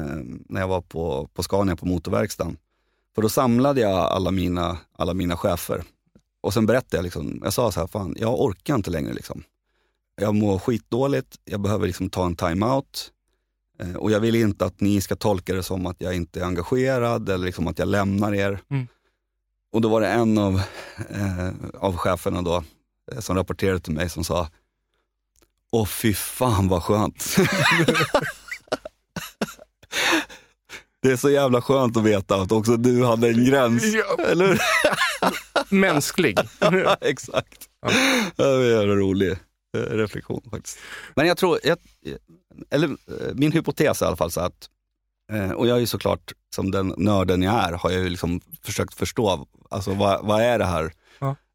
när jag var på, på Scania på motorverkstaden. För då samlade jag alla mina, alla mina chefer. Och sen berättade jag, liksom, jag sa så här, fan jag orkar inte längre. Liksom. Jag mår skitdåligt, jag behöver liksom ta en time-out. Eh, och jag vill inte att ni ska tolka det som att jag inte är engagerad eller liksom att jag lämnar er. Mm. Och då var det en av, eh, av cheferna då, eh, som rapporterade till mig som sa, Åh fy fan vad skönt. Det är så jävla skönt att veta att också du hade en gräns. Ja. Eller? Mänsklig. Ja, exakt. Ja. Det var en jävla rolig eh, reflektion faktiskt. Men jag tror, jag, eller eh, min hypotes är i alla fall så att, eh, och jag är ju såklart, som den nörden jag är, har jag ju liksom försökt förstå, alltså vad, vad är det här?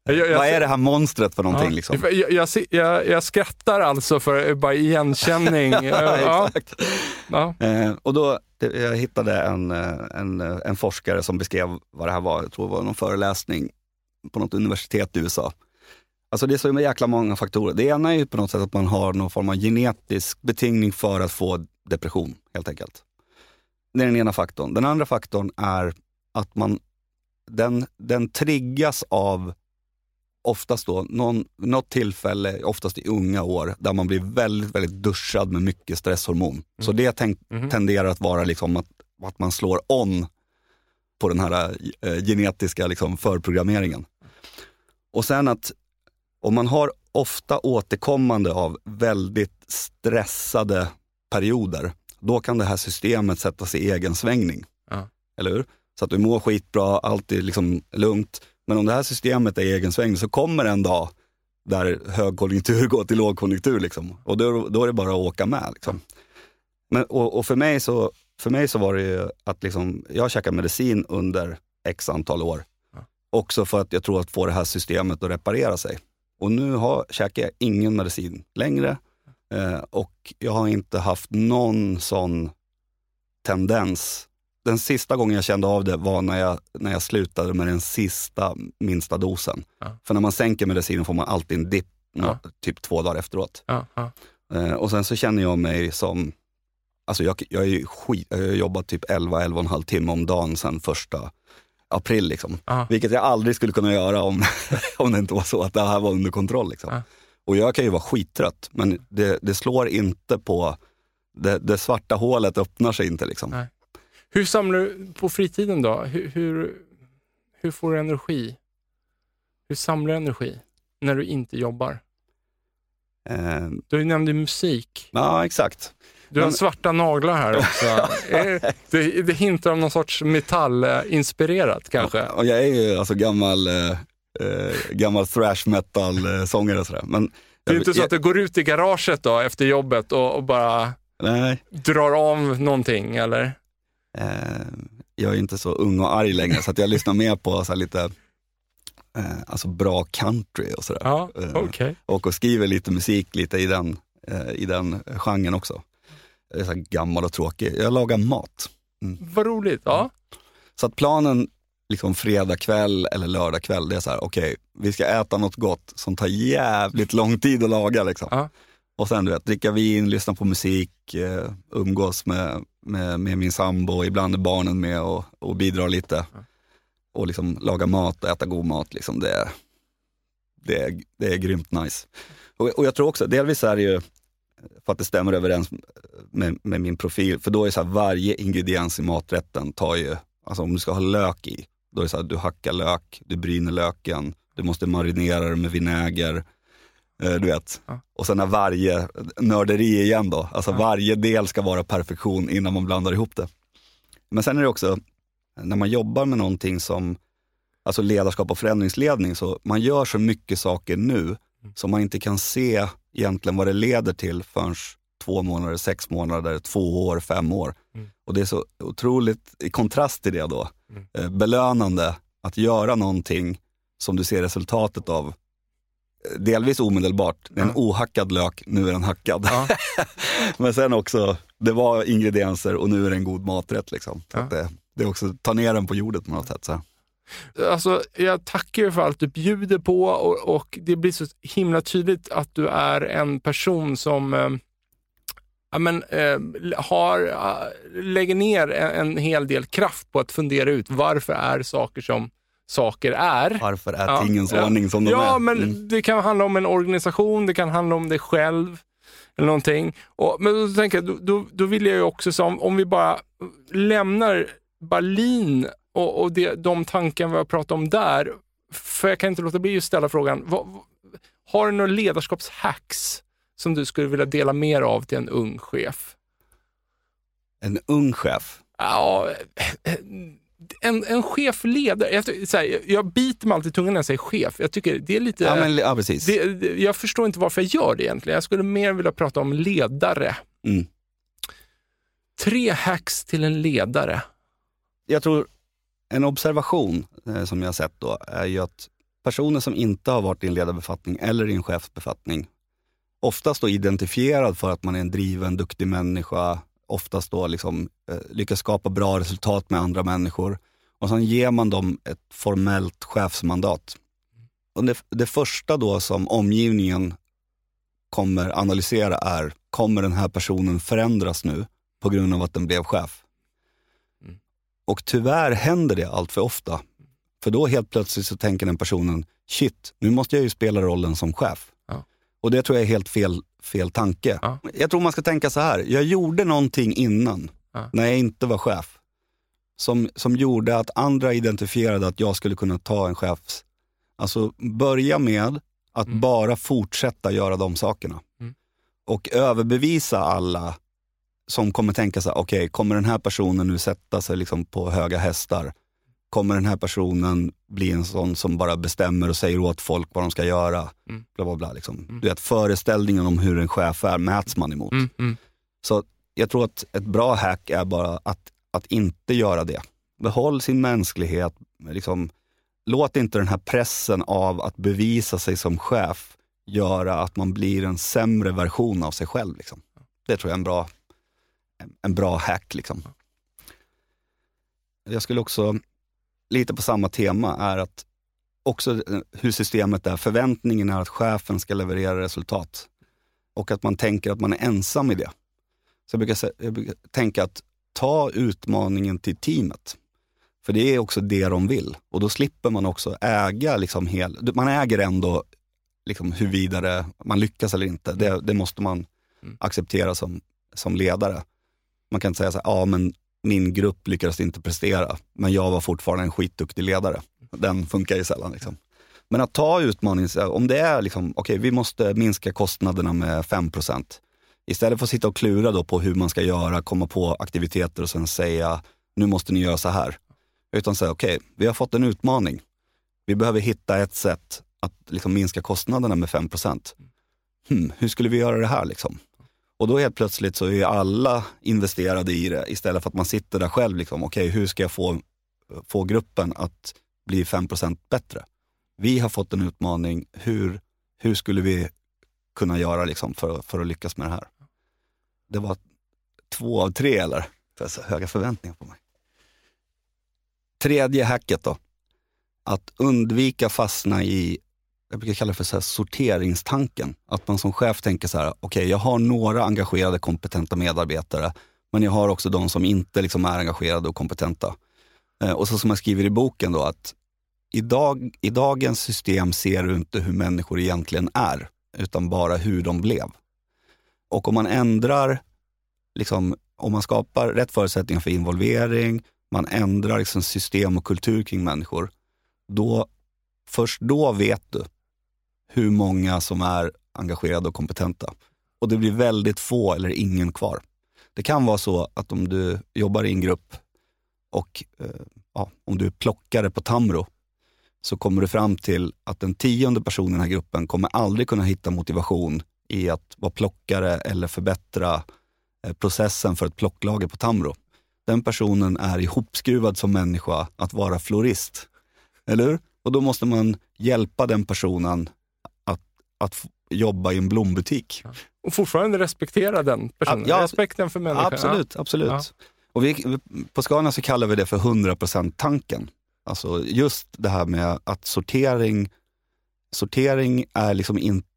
Jag, jag, vad är det här monstret för någonting? Ja. Liksom? Jag, jag, jag, skrattar alltså för bara igenkänning. ja. Ja. Eh, och då, jag hittade en, eh, en, eh, en forskare som beskrev vad det här var. Jag tror det var någon föreläsning på något universitet i USA. Alltså det är så jäkla många faktorer. Det ena är ju på något sätt att man har någon form av genetisk betingning för att få depression, helt enkelt. Det är den ena faktorn. Den andra faktorn är att man, den, den triggas av oftast då någon, något tillfälle, oftast i unga år, där man blir väldigt, väldigt duschad med mycket stresshormon. Så det tänk, Mhm. tenderar att vara liksom att, att man slår on på den här eh, genetiska liksom, förprogrammeringen. Och sen att om man har ofta återkommande av väldigt stressade perioder, då kan det här systemet sätta sig i egen svängning. Ja. Eller hur? Så att du mår skitbra, allt är liksom lugnt. Men om det här systemet är i egen svängning så kommer en dag där högkonjunktur går till lågkonjunktur. Liksom. Och då, då är det bara att åka med. Liksom. Men, och, och för, mig så, för mig så var det ju att liksom, jag käkade medicin under x antal år. Ja. Också för att jag tror att få det här systemet att reparera sig. Och nu har, käkar jag ingen medicin längre. Eh, och jag har inte haft någon sån tendens. Den sista gången jag kände av det var när jag, när jag slutade med den sista minsta dosen. Ja. För när man sänker medicinen får man alltid en dipp, Ja. typ två dagar efteråt. Ja. Eh, och sen så känner jag mig som, alltså jag, jag, är skit, jag har jobbat typ 11-11,5 timme om dagen sedan första april. Liksom. Vilket jag aldrig skulle kunna göra om, om det inte var så att det här var under kontroll. Liksom. Ja. Och jag kan ju vara skittrött, men det, det slår inte på, det, det svarta hålet öppnar sig inte. Liksom. Nej. Hur samlar du på fritiden då? Hur, hur, hur får du energi? Hur samlar du energi när du inte jobbar? Eh, Du nämnde musik. ja, exakt. Du har Men- svarta naglar här också. Det, det hintar om någon sorts metallinspirerat kanske. Och jag är ju alltså gammal, eh, eh, gammal thrash metal-sångare. och sådär. Men Det är jag- inte så jag- att du går ut i garaget då efter jobbet och, och bara Nej, drar av någonting eller? Eh, jag är inte så ung och arg längre så att jag lyssnar mer på så lite eh, alltså bra country och sådär. Ja, Eh, okej. Och, och skriver lite musik lite i den, eh, i den genren också. Jag är så gammal och tråkig. Jag lagar mat. Vad roligt. Ja. Så att planen liksom fredag kväll eller lördag kväll, det är så här, okej, vi ska äta något gott som tar jävligt lång tid att laga. Liksom. Ja. Och sen du vet, dricka vin, lyssna på musik, eh, umgås med, med, med min sambo, ibland är barnen med och, och bidrar lite. Och liksom laga mat och äta god mat, liksom, det, är- det, är, det är grymt nice. Och, och jag tror också, delvis är det ju för att det stämmer överens med, med min profil, för då är så här, varje ingrediens i maträtten tar ju, alltså om du ska ha lök i, då är det så här, du hackar lök, du bryner löken, du måste marinera det med vinäger, eh, du vet. Ja. Och sen är varje, nörderi igen då, alltså Ja. varje del ska vara perfektion innan man blandar ihop det. Men sen är det också, när man jobbar med någonting som alltså ledarskap och förändringsledning, så man gör så mycket saker nu som man inte kan se egentligen vad det leder till förrän två månader, sex månader, två år, fem år. Mm. Och det är så otroligt, i kontrast till det då, Mm. eh, belönande att göra någonting som du ser resultatet av eh, Delvis omedelbart, det är en ohackad lök, nu är den hackad. Ja. Men sen också, det var ingredienser och nu är det en god maträtt. Liksom. Ja. att det, det är också, ta ner den på jordet på något sätt. Så. Alltså, jag tackar för allt du bjuder på och, och det blir så himla tydligt att du är en person som eh, ja, men, eh, har, eh, lägger ner en, en hel del kraft på att fundera ut varför är saker som saker är. Varför är Ja, tingens ja. ordning som de Ja, är? men Mm. det kan handla om en organisation, det kan handla om dig själv eller någonting. Och, men då tänker jag, då, då, då vill jag ju också, som, om vi bara lämnar Berlin och, och det, de tankar vi har pratat om där, för jag kan inte låta bli att ställa frågan, vad- har du några ledarskapshacks som du skulle vilja dela mer av till en ung chef? En ung chef. Ja, en, en chef ledare. Jag, ty- så här, jag biter mig alltid i tungan när jag säger chef. Jag tycker det är lite... Ja, men, ja precis. det, jag förstår inte varför jag gör det egentligen. Jag skulle mer vilja prata om ledare. Mm. Tre hacks till en ledare. Jag tror en observation eh, som jag har sett då är ju att personer som inte har varit i en ledarbefattning eller i en chefsbefattning oftast då identifierad för att man är en driven, duktig människa, oftast då liksom, eh, lyckas skapa bra resultat med andra människor. Och sen ger man dem ett formellt chefsmandat. Och det, det första då som omgivningen kommer analysera är, kommer den här personen förändras nu på grund av att den blev chef? Mm. Och tyvärr händer det allt för ofta. För då helt plötsligt så tänker den personen, shit, nu måste jag ju spela rollen som chef. Och det tror jag är helt fel, fel tanke. Ja. Jag tror man ska tänka så här, jag gjorde någonting innan, Ja. när jag inte var chef. Som, som gjorde att andra identifierade att jag skulle kunna ta en chefs... Alltså börja med att Mm. bara fortsätta göra de sakerna. Mm. Och överbevisa alla som kommer tänka så här, okej, kommer den här personen nu sätta sig liksom på höga hästar? Kommer den här personen bli en sån som bara bestämmer och säger åt folk vad de ska göra? Mm. Bla, bla, bla, liksom. Mm. Du vet, föreställningen om hur en chef är mäts man emot. Mm, mm. Så jag tror att ett bra hack är bara att, att inte göra det. Behåll sin mänsklighet. Liksom, låt inte den här pressen av att bevisa sig som chef göra att man blir en sämre version av sig själv. Liksom. Det tror jag är en bra, en, en bra hack. Liksom. Jag skulle också, lite på samma tema, är att också eh, hur systemet är. Förväntningen är att chefen ska leverera resultat. Och att man tänker att man är ensam i det. Så jag brukar, jag brukar tänka att ta utmaningen till teamet. För det är också det de vill. Och då slipper man också äga, liksom hel, man äger ändå liksom huruvida det, man lyckas eller inte. Det, det måste man Mm. acceptera som, som ledare. Man kan inte säga så här, ja men min grupp lyckades inte prestera, men jag var fortfarande en skitduktig ledare. Den funkar ju sällan. Liksom. Men att ta utmaningen, om det är liksom, okej vi måste minska kostnaderna med 5% Istället för att sitta och klura då på hur man ska göra, komma på aktiviteter och sen säga, nu måste ni göra så här. Utan säga, okej, vi har fått en utmaning. Vi behöver hitta ett sätt att liksom minska kostnaderna med 5 hmm, Hur skulle vi göra det här? Liksom? Och då helt plötsligt så är alla investerade i det istället för att man sitter där själv. Liksom, okej, hur ska jag få, få gruppen att bli 5% bättre? Vi har fått en utmaning. Hur, hur skulle vi kunna göra liksom, för, för att lyckas med det här? Det var två av tre eller? För så höga förväntningar på mig. Tredje hacket då. Att undvika fastna i, jag brukar kalla det för så här sorteringstanken. Att man som chef tänker så här, okej jag har några engagerade kompetenta medarbetare, men jag har också de som inte liksom är engagerade och kompetenta. Eh, och så som jag skriver i boken då, att idag, i dagens system ser du inte hur människor egentligen är, utan bara hur de blev. Och om man ändrar, liksom, om man skapar rätt förutsättningar för involvering, man ändrar liksom system och kultur kring människor, då, först då vet du hur många som är engagerade och kompetenta. Och det blir väldigt få eller ingen kvar. Det kan vara så att om du jobbar i en grupp och eh, ja, om du är plockare på Tamro så kommer du fram till att den tionde personen i den här gruppen kommer aldrig kunna hitta motivation i att vara plockare eller förbättra eh, processen för ett plocklager på Tamro. Den personen är ihopskruvad som människa att vara florist. Eller hur? Och då måste man hjälpa den personen att, att jobba i en blombutik. Och fortfarande respektera den personen. Ja, Respekten för människan. Absolut, absolut. Ja. Och vi, på Scania så kallar vi det för 100%-tanken. Alltså just det här med att sortering, sortering är liksom inte,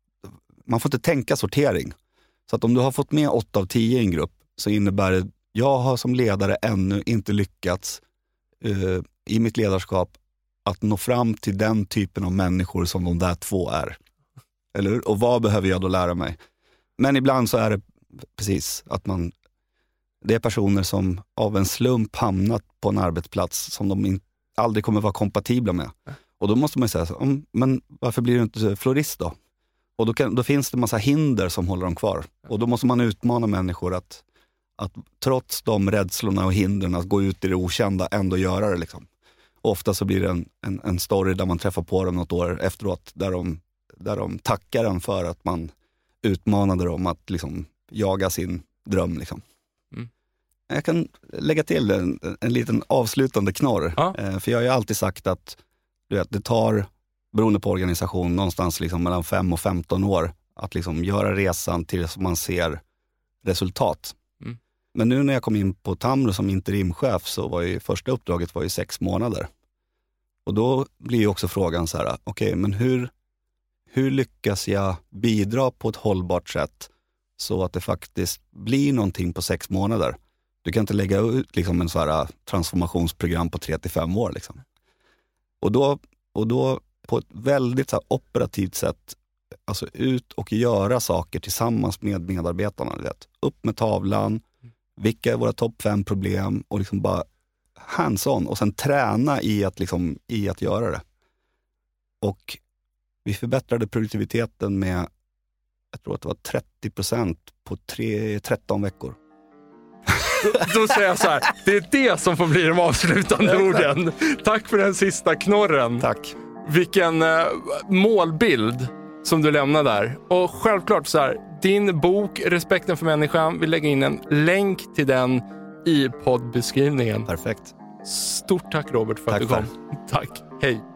man får inte tänka sortering. Så att om du har fått med 8 av 10 i en grupp så innebär det, jag har som ledare ännu inte lyckats eh, i mitt ledarskap att nå fram till den typen av människor som de där två är. Eller hur? Och vad behöver jag då lära mig? Men ibland så är det precis att man, det är personer som av en slump hamnat på en arbetsplats som de in, aldrig kommer vara kompatibla med. Och då måste man ju säga, så, mm, men varför blir du inte florist då? Och då, kan, då finns det massa hinder som håller dem kvar. Och då måste man utmana människor att, att trots de rädslorna och hindren att gå ut i det okända, ändå göra det. Liksom. Och ofta så blir det en, en, en story där man träffar på dem något år efteråt, där de, där de tackar en för att man utmanade dem att liksom, jaga sin dröm. Liksom. Mm. Jag kan lägga till en, en liten avslutande knorr. Ja. Eh, för jag har ju alltid sagt att du vet, det tar, beroende på organisation, någonstans liksom mellan 5 och 15 år att liksom göra resan tills man ser resultat. Mm. Men nu när jag kom in på Tamro som interimchef så var ju första uppdraget var ju sex månader. Och då blir ju också frågan så här, okej, okay, men hur, hur lyckas jag bidra på ett hållbart sätt så att det faktiskt blir någonting på sex månader? Du kan inte lägga ut liksom en så här äh, transformationsprogram på tre till fem år. Liksom. Och, då, och då på ett väldigt så operativt sätt alltså ut och göra saker tillsammans med medarbetarna. Vet. Upp med tavlan, vilka är våra topp fem problem och liksom bara hands-on och sen träna i att, liksom, i att göra det. Och vi förbättrade produktiviteten med, jag tror att det var 30 procent på tre, 13 veckor. Då säger jag så här, det är det som får bli de avslutande orden. Tack för den sista knorren. Tack. Vilken eh, målbild som du lämnar där. Och självklart så här, din bok Respekten för människan, vi lägger in en länk till den i poddbeskrivningen. Perfekt. Stort tack Robert för tack att du kom. För. Tack. Hej.